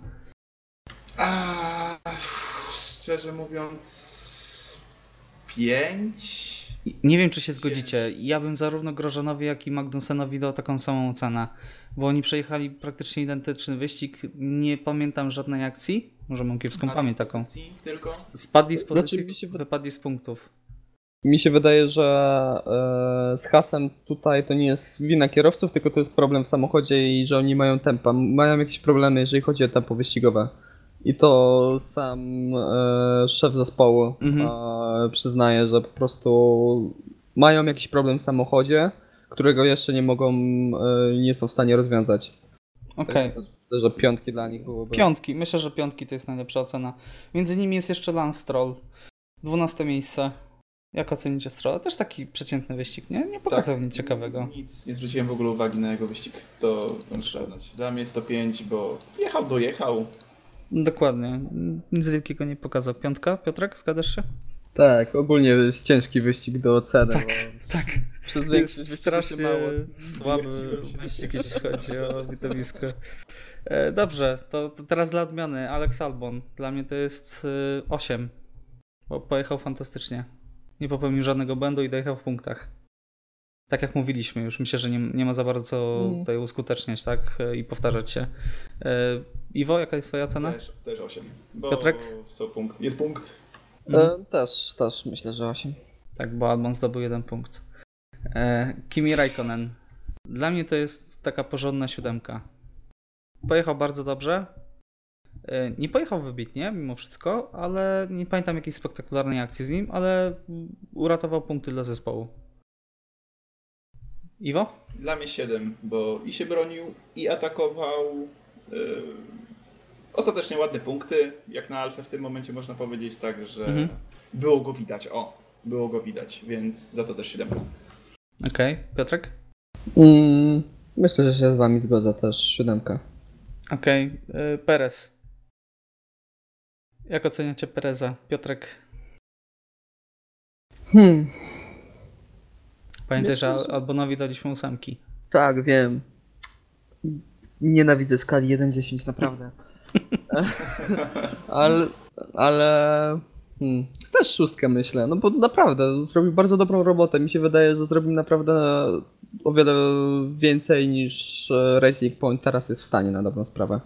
A, szczerze mówiąc, 5. Nie wiem, czy się zgodzicie. Ja bym zarówno Grożanowi, jak i Magnusenowi dał taką samą ocenę, bo oni przejechali praktycznie identyczny wyścig. Nie pamiętam żadnej akcji. Może mam kiepską pamięć taką. Tylko. Spadli z pozycji, Znaczy, się wy- wypadli z punktów. Mi się wydaje, że e, z hasem tutaj to nie jest wina kierowców, tylko to jest problem w samochodzie i że oni mają tempa. Mają jakieś problemy, jeżeli chodzi o tempo wyścigowe. I to sam e, szef zespołu Mhm. e, przyznaje, że po prostu mają jakiś problem w samochodzie, którego jeszcze nie mogą, e, nie są w stanie rozwiązać. Okej. Myślę, że piątki dla nich byłoby. Piątki. Myślę, że piątki to jest najlepsza ocena. Między nimi jest jeszcze Lance Stroll. 12 miejsce. Jak ocenicie Strolla? Też taki przeciętny wyścig, nie? Nie pokazał nic ciekawego. Nic, nie zwróciłem w ogóle uwagi na jego wyścig. To, to muszę przyznać. Dla mnie jest to 5, bo jechał, dojechał. Dokładnie. Nic wielkiego nie pokazał. Piątka? Piotrek, zgadzasz się? Tak, ogólnie jest ciężki wyścig do oceny. Tak, bo tak. Przez Jest większość strasznie mało słaby wyścig, jeśli chodzi o widowisko. E, Dobrze, to, to teraz dla odmiany. Alex Albon. Dla mnie to jest y, 8. Bo pojechał fantastycznie. Nie popełnił żadnego błędu i dojechał w punktach. Tak jak mówiliśmy już, myślę, że nie, nie ma za bardzo Mm. tutaj uskuteczniać, tak? E, I powtarzać się. E, Iwo, jaka jest twoja ocena? Też, też 8. Bo Piotrek? są punkt. Jest punkt. Mhm. E, też, też myślę, że 8. Tak, bo Albon zdobył jeden punkt. E, Kimi Raikkonen. Dla mnie to jest taka porządna siódemka. Pojechał bardzo dobrze. E, nie pojechał wybitnie, mimo wszystko, ale nie pamiętam jakiejś spektakularnej akcji z nim, ale uratował punkty dla zespołu. Iwo? Dla mnie 7, bo i się bronił, i atakował. Yy, ostatecznie ładne punkty. Jak na Alfę w tym momencie można powiedzieć tak, że Mhm. było go widać. O, było go widać, więc za to też 7. Okej, Piotrek? Mm, myślę, że się z wami zgodzę też, siódemka. Okej, e, Perez. Jak oceniacie Pereza? Piotrek, Hmm, Myślę, że że- Albonowi daliśmy ósemki. tak, wiem. Nienawidzę skali 1-10, naprawdę. ale, ale hmm, też szóstkę myślę, no bo naprawdę zrobił bardzo dobrą robotę. Mi się wydaje, że zrobił naprawdę o wiele więcej niż e, Racing Point teraz jest w stanie na dobrą sprawę.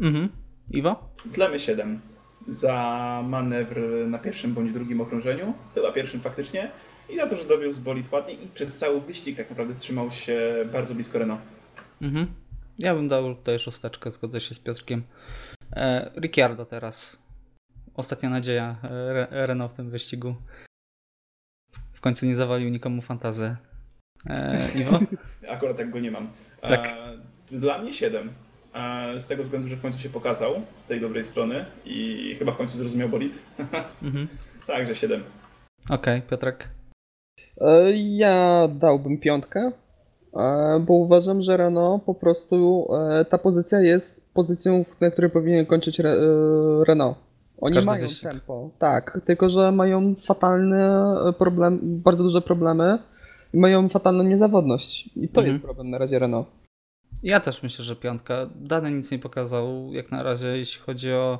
Mhm. Iwo? Dla mnie 7. Za manewr na pierwszym bądź drugim okrążeniu, chyba pierwszym faktycznie, i na to, że dobił z bolid ładnie i przez cały wyścig tak naprawdę trzymał się bardzo blisko Renault. Mhm. Ja bym dał tutaj szósteczkę, zgodzę się z Piotrkiem. E, Ricciardo teraz. Ostatnia nadzieja e, Re- Renault w tym wyścigu. W końcu nie zawalił nikomu fantazy. E, Iwo? Akurat tak go nie mam. Tak. E, Dla mnie 7. E, Z tego względu, że w końcu się pokazał z tej dobrej strony i chyba w końcu zrozumiał bolid. Mhm. Także 7. Okej, Piotrek. E, Ja dałbym piątkę, e, bo uważam, że Renault po prostu e, ta pozycja jest pozycją, na której powinien kończyć Re- Renault. Oni Każdy mają wyścig. tempo, tak, tylko że mają fatalne problem, bardzo duże problemy i mają fatalną niezawodność. I to Mhm. jest problem na razie Renault. Ja też myślę, że piątka. Dany nic nie pokazał, jak na razie, jeśli chodzi o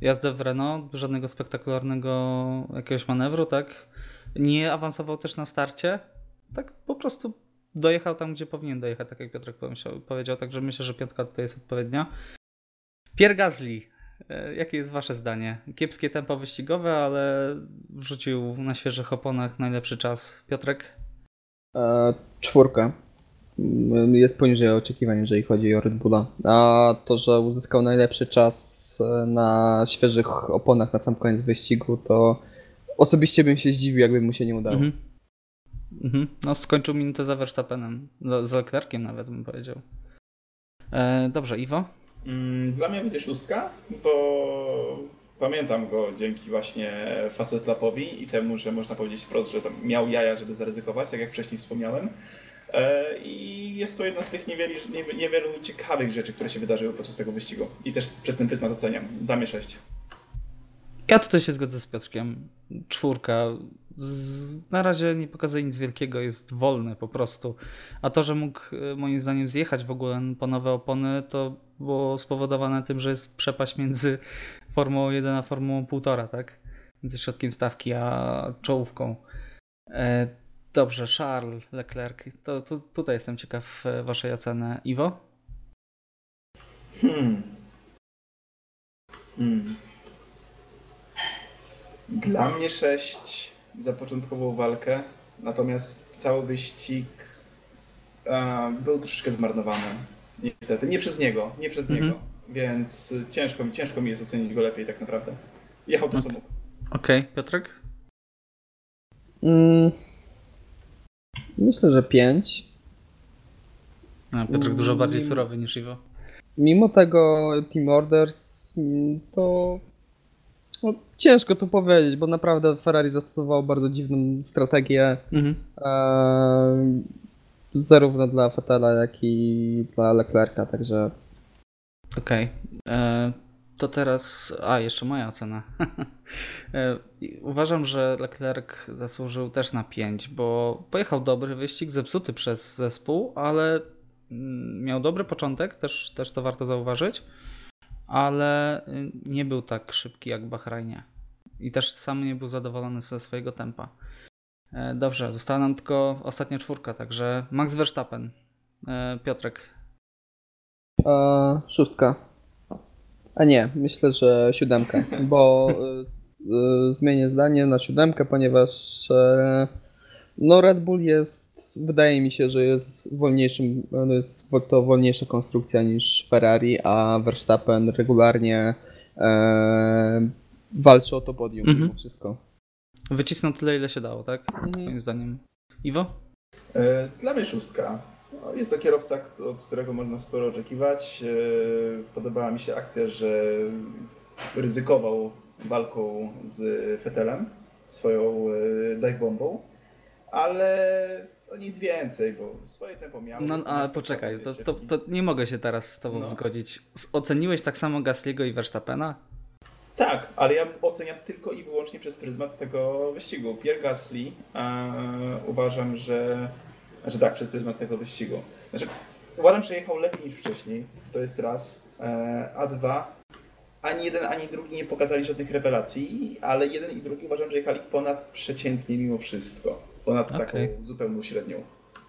jazdę w Renault. Żadnego spektakularnego jakiegoś manewru, tak? Nie awansował też na starcie. Tak po prostu dojechał tam, gdzie powinien dojechać, tak jak Piotrek powiedział. Także myślę, że piątka tutaj jest odpowiednia. Pierre Gasly. E, Jakie jest wasze zdanie? Kiepskie tempo wyścigowe, ale wrzucił na świeżych oponach najlepszy czas. Piotrek? E, mm, jest poniżej oczekiwań, jeżeli chodzi o Red Bulla. A to, że uzyskał najlepszy czas e, na świeżych oponach na sam koniec wyścigu, to osobiście bym się zdziwił, jakby mu się nie udało. Mhm. Mhm. No skończył minutę za Verstappenem, z Leclerciem nawet bym powiedział. E, dobrze, Iwo? Mm, Dla mnie będzie szóstka, bo pamiętam go dzięki właśnie Fastest Lapowi i temu, że można powiedzieć wprost, że tam miał jaja, żeby zaryzykować, tak jak wcześniej wspomniałem. E, I jest to jedna z tych niewielu, niewielu, niewielu ciekawych rzeczy, które się wydarzyły podczas tego wyścigu. I też przez ten pryzmat oceniam. Damy 6. Ja tutaj się zgodzę z Piotrkiem. Czwórka. Z, na razie nie pokazuje nic wielkiego, jest wolny po prostu. A to, że mógł e, moim zdaniem zjechać w ogóle po nowe opony, to było spowodowane tym, że jest przepaść między Formułą 1 a Formułą 1,5, tak? Między środkiem stawki a czołówką. E, dobrze, Charles Leclerc. To, to tutaj jestem ciekaw e, waszej oceny. Iwo? Hmm. Hmm. Dla mnie 6 za początkową walkę, natomiast cały wyścig e, był troszeczkę zmarnowany. Niestety, nie przez niego, nie przez Mhm. niego, więc ciężko, mi- ciężko mi jest ocenić go lepiej tak naprawdę. Jechał to co mógł. Okej, Piotrek? Mm, myślę, że 5. No, Piotrek dużo bardziej surowy niż Iwo. Mimo tego Team Orders mm, to no, ciężko to powiedzieć, bo naprawdę Ferrari zastosowało bardzo dziwną strategię Mhm. e, zarówno dla Vettela, jak i dla Leclerca, także Okej. E, To teraz. A, jeszcze moja ocena. E, Uważam, że Leclerc zasłużył też na 5, bo pojechał dobry wyścig, zepsuty przez zespół, ale mm, miał dobry początek, też, też to warto zauważyć, ale y, nie był tak szybki jak w Bahrajnie. I też sam nie był zadowolony ze swojego tempa. E, Dobrze, została nam tylko ostatnia czwórka, także Max Verstappen. E, Piotrek, e, szóstka. A nie, myślę, że siódemka, bo e, e, zmienię zdanie na siódemkę, ponieważ e, no Red Bull jest, wydaje mi się, że jest wolniejszym, no jest to wolniejsza konstrukcja niż Ferrari, a Verstappen regularnie e, walczy o to podium Mhm. mimo wszystko. wycisnął tyle, ile się dało, tak? Moim zdaniem. Iwo? E, Dla mnie szóstka. No, Jest to kierowca, od którego można sporo oczekiwać. E, Podobała mi się akcja, że ryzykował walką z Fetelem, swoją dive bombą, ale to nic więcej, bo swoje tempo miał. No, ale poczekaj, to, to, to nie mogę się teraz z tobą No. zgodzić. Oceniłeś tak samo Gasliego i Verstappena? Tak, ale ja oceniam tylko i wyłącznie przez pryzmat tego wyścigu. Pierre Gasly e, uważam, że. Znaczy tak, przez pryzmat tego wyścigu. Znaczy, uważam, że jechał lepiej niż wcześniej. To jest raz. E, a dwa. Ani jeden, ani drugi nie pokazali żadnych rewelacji, ale jeden i drugi uważam, że jechali ponad przeciętnie mimo wszystko. Ponad Okej. taką zupełną średnią.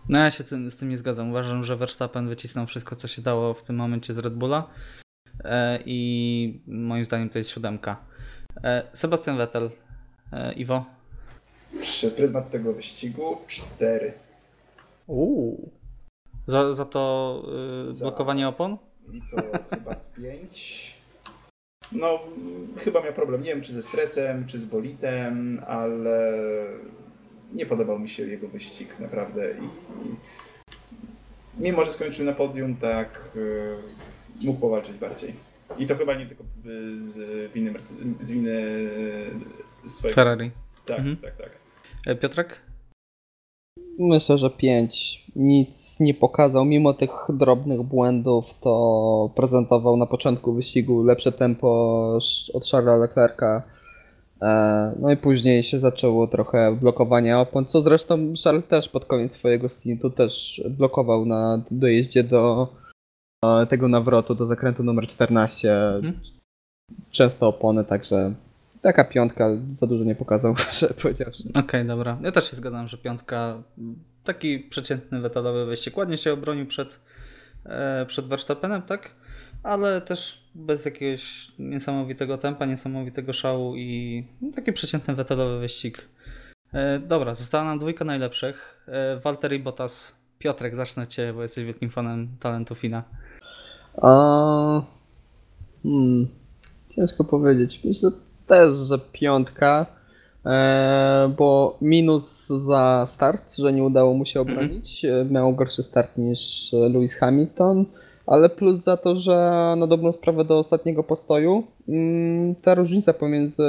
No ja się tym, z tym nie zgadzam. Uważam, że Verstappen wycisnął wszystko, co się dało w tym momencie z Red Bulla e, i moim zdaniem to jest siódemka. E, Sebastian Vettel. E, Iwo? Przez pryzmat tego wyścigu cztery. Uuu. Za, za to y, Za- blokowanie opon? I to chyba z pięć. No, chyba miał problem, nie wiem czy ze stresem, czy z bolitem, ale nie podobał mi się jego wyścig naprawdę. I, i mimo, że skończył na podium, tak y, mógł powalczyć bardziej. I to chyba nie tylko y, z winy, Merce- z winy y, swojego. Ferrari. Tak, Mhm. tak, tak. E, Piotrek? Myślę, że 5. Nic nie pokazał. Mimo tych drobnych błędów, to prezentował na początku wyścigu lepsze tempo od Charlesa Leclerca. E, No i później się zaczęło trochę blokowanie opon, co zresztą Charles też pod koniec swojego stintu też blokował na dojeździe do e, tego nawrotu, do zakrętu numer 14. Mhm. Często opony, także taka piątka za dużo nie pokazał, że powiedziawszy. Okej, dobra. Ja też się zgadzam, że piątka taki przeciętny wetalowy wyścig. Ładnie się obronił przed, e, przed Verstappenem, tak? Ale też bez jakiegoś niesamowitego tempa, niesamowitego szału i no, taki przeciętny wetalowy wyścig. E, dobra, została nam dwójka najlepszych. E, Valtteri Bottas Piotrek, zacznę Ciebie, bo jesteś wielkim fanem talentu Fina. A... Hmm. Ciężko powiedzieć. Myślę też, że piątka, e, bo minus za start, że nie udało mu się obronić. E, Miał gorszy start niż Lewis Hamilton, ale plus za to, że na dobrą sprawę do ostatniego postoju mm, ta różnica pomiędzy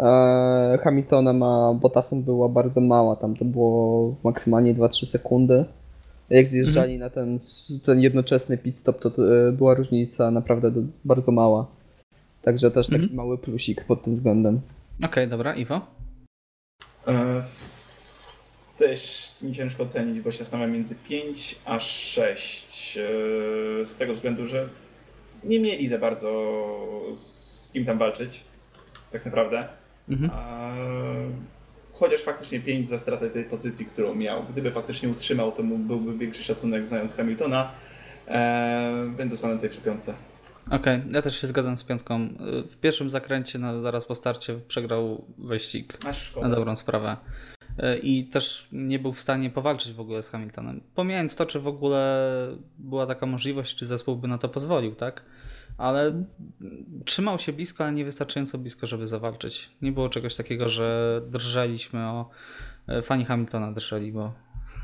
e, Hamiltonem a Bottasem była bardzo mała. Tam to było maksymalnie 2-3 sekundy. Jak zjeżdżali na ten, ten jednoczesny pit stop, to, to e, była różnica naprawdę do- bardzo mała. Także też taki Mhm. mały plusik pod tym względem. Okej, dobra, Iwo? E, Też nie ciężko ocenić, bo się zastanawiam między 5 a 6. e, Z tego względu, że nie mieli za bardzo z kim tam walczyć. Tak naprawdę. Mhm. A, chociaż faktycznie 5 za stratę tej pozycji, którą miał. Gdyby faktycznie utrzymał, to mu byłby większy szacunek znając Hamiltona. E, więc zostanę tej przy piątce. Okej, ja też się zgadzam z piątką. Y, W pierwszym zakręcie, no, zaraz po starcie, przegrał wyścig Aż szkoda. na dobrą sprawę. Y, I też nie był w stanie powalczyć w ogóle z Hamiltonem. Pomijając to, czy w ogóle była taka możliwość, czy zespół by na to pozwolił, tak? Ale trzymał się blisko, ale nie wystarczająco blisko, żeby zawalczyć. Nie było czegoś takiego, że drżeliśmy o. y, Fani Hamiltona drżeli, bo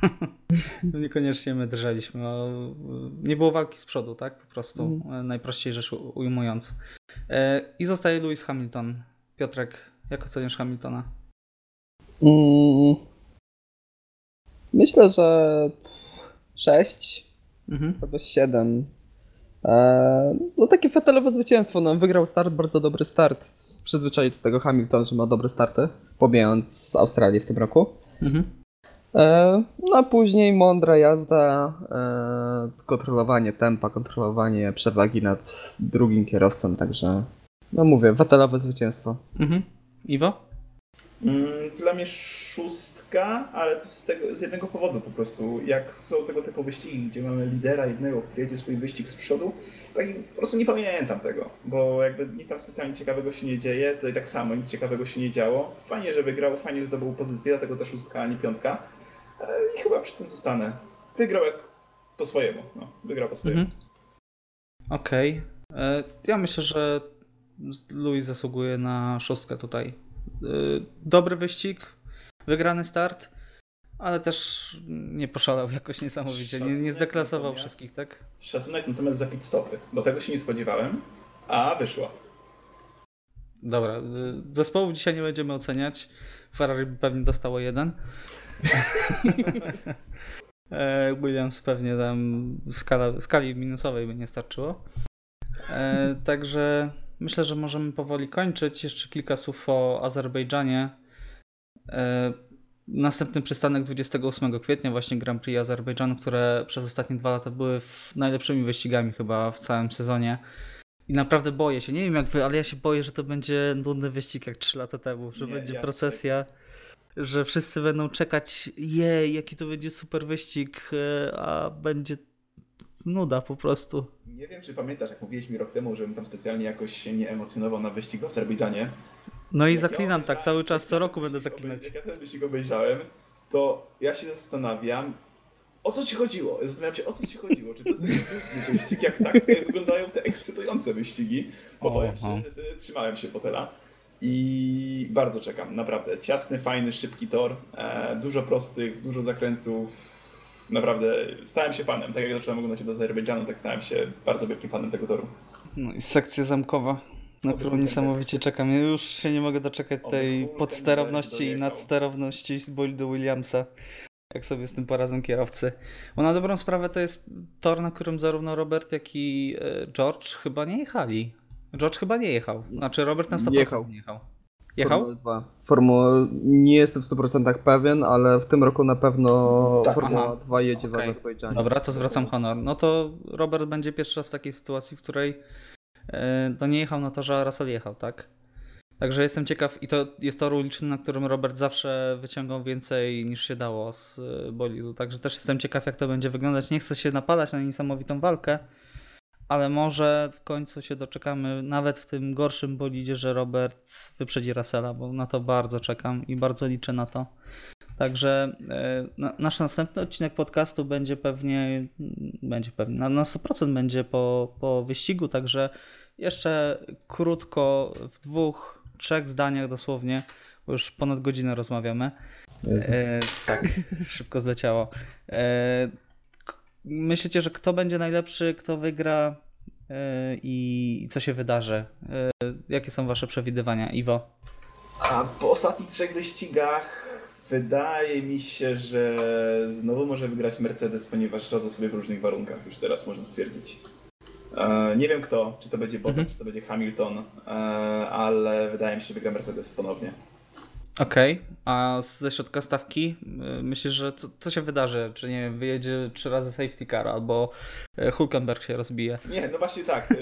niekoniecznie my drżeliśmy. Nie było walki z przodu, tak? Po prostu. y, Najprościej rzecz ujmując. E, I zostaje Lewis Hamilton. Piotrek, jak oceniasz Hamiltona? Mm, myślę, że 6 Mhm. albo 7. E, no takie fetelowe zwycięstwo. No, wygrał start, bardzo dobry start. Przyzwyczaił do tego Hamilton, że ma dobre starty, pomijając z Australii w tym roku. Mhm. E, No a później mądra jazda, e, kontrolowanie tempa, kontrolowanie przewagi nad drugim kierowcą, także no mówię, wetelowe zwycięstwo. Mhm. Iwo? Mm, Dla mnie szóstka, ale to z, tego, z jednego powodu po prostu. Jak są tego typu wyścigi, gdzie mamy lidera jednego, który jedzie swój wyścig z przodu, tak po prostu nie pamiętam tego, bo jakby nic tam specjalnie ciekawego się nie dzieje, tutaj tak samo nic ciekawego się nie działo. Fajnie, że wygrał, fajnie, że zdobył pozycję, dlatego ta szóstka, a nie piątka. E, I chyba przy tym zostanę. Wygrał jak po swojemu, no, wygrał po swojemu. Mhm. Okej. E, Ja myślę, że Louis zasługuje na szóstkę tutaj. E, Dobry wyścig, wygrany start, ale też nie poszalał jakoś niesamowicie. Nie, nie zdeklasował wszystkich, tak? Szacunek natomiast za pit stopy, bo tego się nie spodziewałem, a wyszło. Dobra, y, zespołów dzisiaj nie będziemy oceniać. Ferrari pewnie dostało jeden. E, Williams pewnie tam skala, skali minusowej by nie starczyło. E, Także myślę, że możemy powoli kończyć. Jeszcze kilka słów o Azerbejdżanie. E, Następny przystanek 28 kwietnia, właśnie Grand Prix Azerbejdżanu, które przez ostatnie dwa lata były najlepszymi wyścigami chyba w całym sezonie. I naprawdę boję się. Nie wiem jak wy, ale ja się boję, że to będzie nudny wyścig jak 3 lata temu, że Nie, będzie ja procesja, że wszyscy będą czekać, jej, jaki to będzie super wyścig, e, a będzie nuda po prostu. Nie wiem, czy pamiętasz, jak mówiłeś mi rok temu, żebym tam specjalnie jakoś się nie emocjonował na wyścig w Azerbejdżanie. No i Jak ja zaklinam tak, obejrzałem- cały czas, co ja roku będę zaklinać. Jak ja ten wyścig obejrzałem, to ja się zastanawiam, o co ci chodziło? Zastanawiam się, o co ci chodziło. Czy to jest taki wyścig, jak tak wyglądają te ekscytujące wyścigi? Bo powiem szczerze, wtedy trzymałem się fotela. I bardzo czekam, naprawdę. Ciasny, fajny, szybki tor, e, dużo prostych, dużo zakrętów. Naprawdę stałem się fanem. Tak jak zacząłem oglądać do Azerbejdżanu, tak stałem się bardzo wielkim fanem tego toru. No i sekcja zamkowa, na którą niesamowicie czekam. Ja już się nie mogę doczekać tej podsterowności i nadsterowności z bolidu Williamsa. Jak sobie z tym porazem kierowcy. Bo na dobrą sprawę to jest tor, na którym zarówno Robert, jak i e, George chyba nie jechali. George chyba nie jechał. Znaczy Robert na 100% Jechał. nie jechał. Jechał? Formuła 2. Formuła, nie jestem w 100% pewien, ale w tym roku na pewno Tak, Formuła aha. 2 jedzie w Okej. Azerbejdżanie. Dobra, to zwracam honor. No to Robert będzie pierwszy raz w takiej sytuacji, w której e, no nie jechał na torze, a Russell jechał, tak? Także jestem ciekaw i to jest tor uliczny, na którym Robert zawsze wyciągał więcej niż się dało z e, bolidu. Także też jestem ciekaw, jak to będzie wyglądać. Nie chcę się napalać na niesamowitą walkę, ale może w końcu się doczekamy nawet w tym gorszym bolidzie, że Roberts wyprzedzi Russella, bo na to bardzo czekam i bardzo liczę na to. Także e, na, nasz następny odcinek podcastu będzie pewnie, będzie pewnie, na, na 100% będzie po, po wyścigu, także jeszcze krótko, w dwóch, trzech zdaniach dosłownie, bo już ponad godzinę rozmawiamy. E, tak, szybko zleciało. E, myślicie, że kto będzie najlepszy, kto wygra e, i, co się wydarzy? E, jakie są wasze przewidywania, Iwo? A po ostatnich trzech wyścigach wydaje mi się, że znowu może wygrać Mercedes, ponieważ radzą sobie w różnych warunkach, już teraz można stwierdzić. E, nie wiem kto, czy to będzie Bottas, Mhm. czy to będzie Hamilton, e, ale wydaje mi się, że wygra Mercedes ponownie. Okej, a ze środka stawki y, myślisz, że co, co się wydarzy? Czy nie wyjedzie trzy razy safety car albo y, Hulkenberg się rozbije? Nie, no właśnie tak. Yy,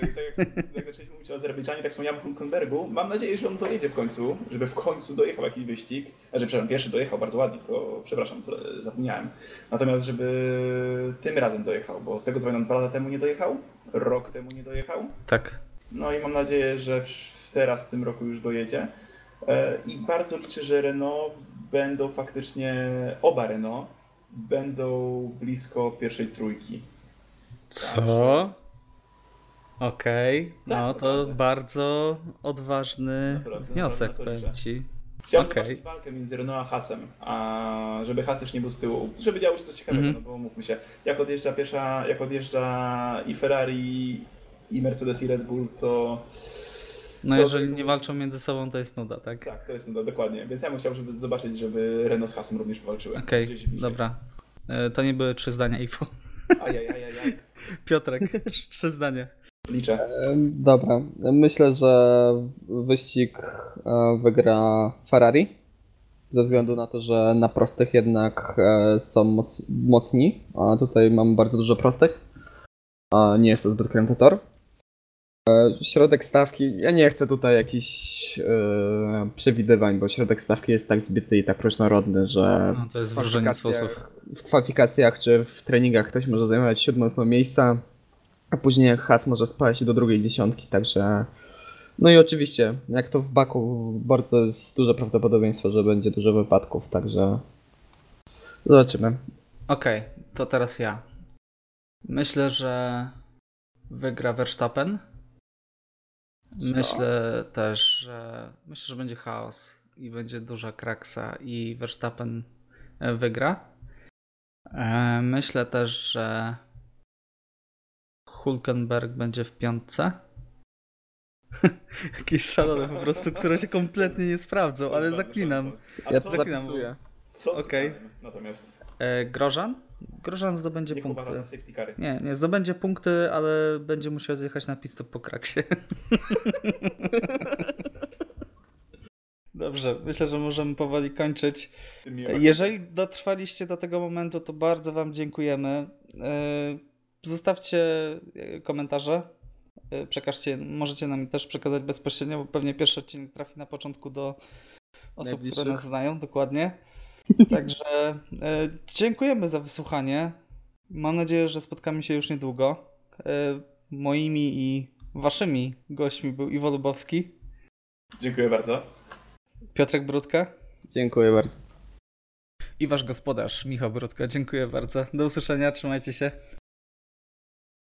tak jak, jak zaczęliśmy mówić o Azerbejdżanie, tak wspomniałem o Hulkenbergu. Mam nadzieję, że on dojedzie w końcu, żeby w końcu dojechał jakiś wyścig. Znaczy, przepraszam, pierwszy dojechał bardzo ładnie, to przepraszam, co, zapomniałem. Natomiast, żeby tym razem dojechał, bo z tego co pamiętam, dwa lata temu nie dojechał, rok temu nie dojechał. Tak. No i mam nadzieję, że teraz w tym roku już dojedzie. E, I bardzo liczę, że Renault będą faktycznie, oba Renault będą blisko pierwszej trójki. Co? Okej, no Tak, to naprawdę. bardzo odważny Naprawdę, wniosek, naprawdę powiem ci. Chciałem Okej. zobaczyć walkę między Renault a Hasem, a żeby Has też nie był z tyłu, żeby działo się coś ciekawego, Mhm. no bo mówmy się, jak odjeżdża pierwsza, jak odjeżdża i Ferrari, i Mercedes, i Red Bull, to No To, jeżeli że- nie walczą między sobą, to jest nuda, tak? tak, to jest no, dokładnie. Więc ja bym chciał, żeby zobaczyć, żeby Renault z Hasem również powalczyły. Okej, bliżej. dobra. E, To nie były trzy zdania Iwo. Ajajajajaj. Piotrek, trzy zdania. Liczę. Dobra, myślę, że wyścig e, wygra Ferrari. Ze względu na to, że na prostych jednak e, są moc, mocni, a tutaj mam bardzo dużo prostych. A nie jest to zbyt kręty tor. E, Środek stawki, ja nie chcę tutaj jakichś e, przewidywań, bo środek stawki jest tak zbity i tak różnorodny, że No, to jest z kwalifikacjach- w kwalifikacjach czy w treningach ktoś może zajmować 7-8 miejsca, a później Has może spaść do drugiej dziesiątki, także no i oczywiście, jak to w Baku, bardzo jest duże prawdopodobieństwo, że będzie dużo wypadków, także zobaczymy. Okej, to teraz ja. Myślę, że wygra Verstappen. Myślę też, że myślę, że będzie chaos i będzie duża kraksa i Verstappen e, wygra. E, Myślę też, że Hulkenberg będzie w piątce. Jakieś szalone po prostu, które się kompletnie nie sprawdzą, ale zaklinam. A Ja co, to zaklinam. zapisuję. co. Okej. Natomiast E, Grożan? Grożan zdobędzie niech punkty. na safety cary. Nie, nie zdobędzie punkty, ale będzie musiał zjechać na pistę po kraksie. Dobrze, myślę, że możemy powoli kończyć. Jeżeli dotrwaliście do tego momentu, to bardzo Wam dziękujemy. Yy, Zostawcie yy, komentarze. Yy, Przekażcie, możecie nam też przekazać bezpośrednio, bo pewnie pierwszy odcinek trafi na początku do osób, które nas znają, dokładnie. Także yy, dziękujemy za wysłuchanie. Mam nadzieję, że spotkamy się już niedługo. Yy, Moimi i Waszymi gośćmi był Iwo Lubowski, Dziękuję bardzo. Piotrek Brudka. Dziękuję bardzo. I wasz gospodarz, Michał Brodka. Dziękuję bardzo. Do usłyszenia, trzymajcie się.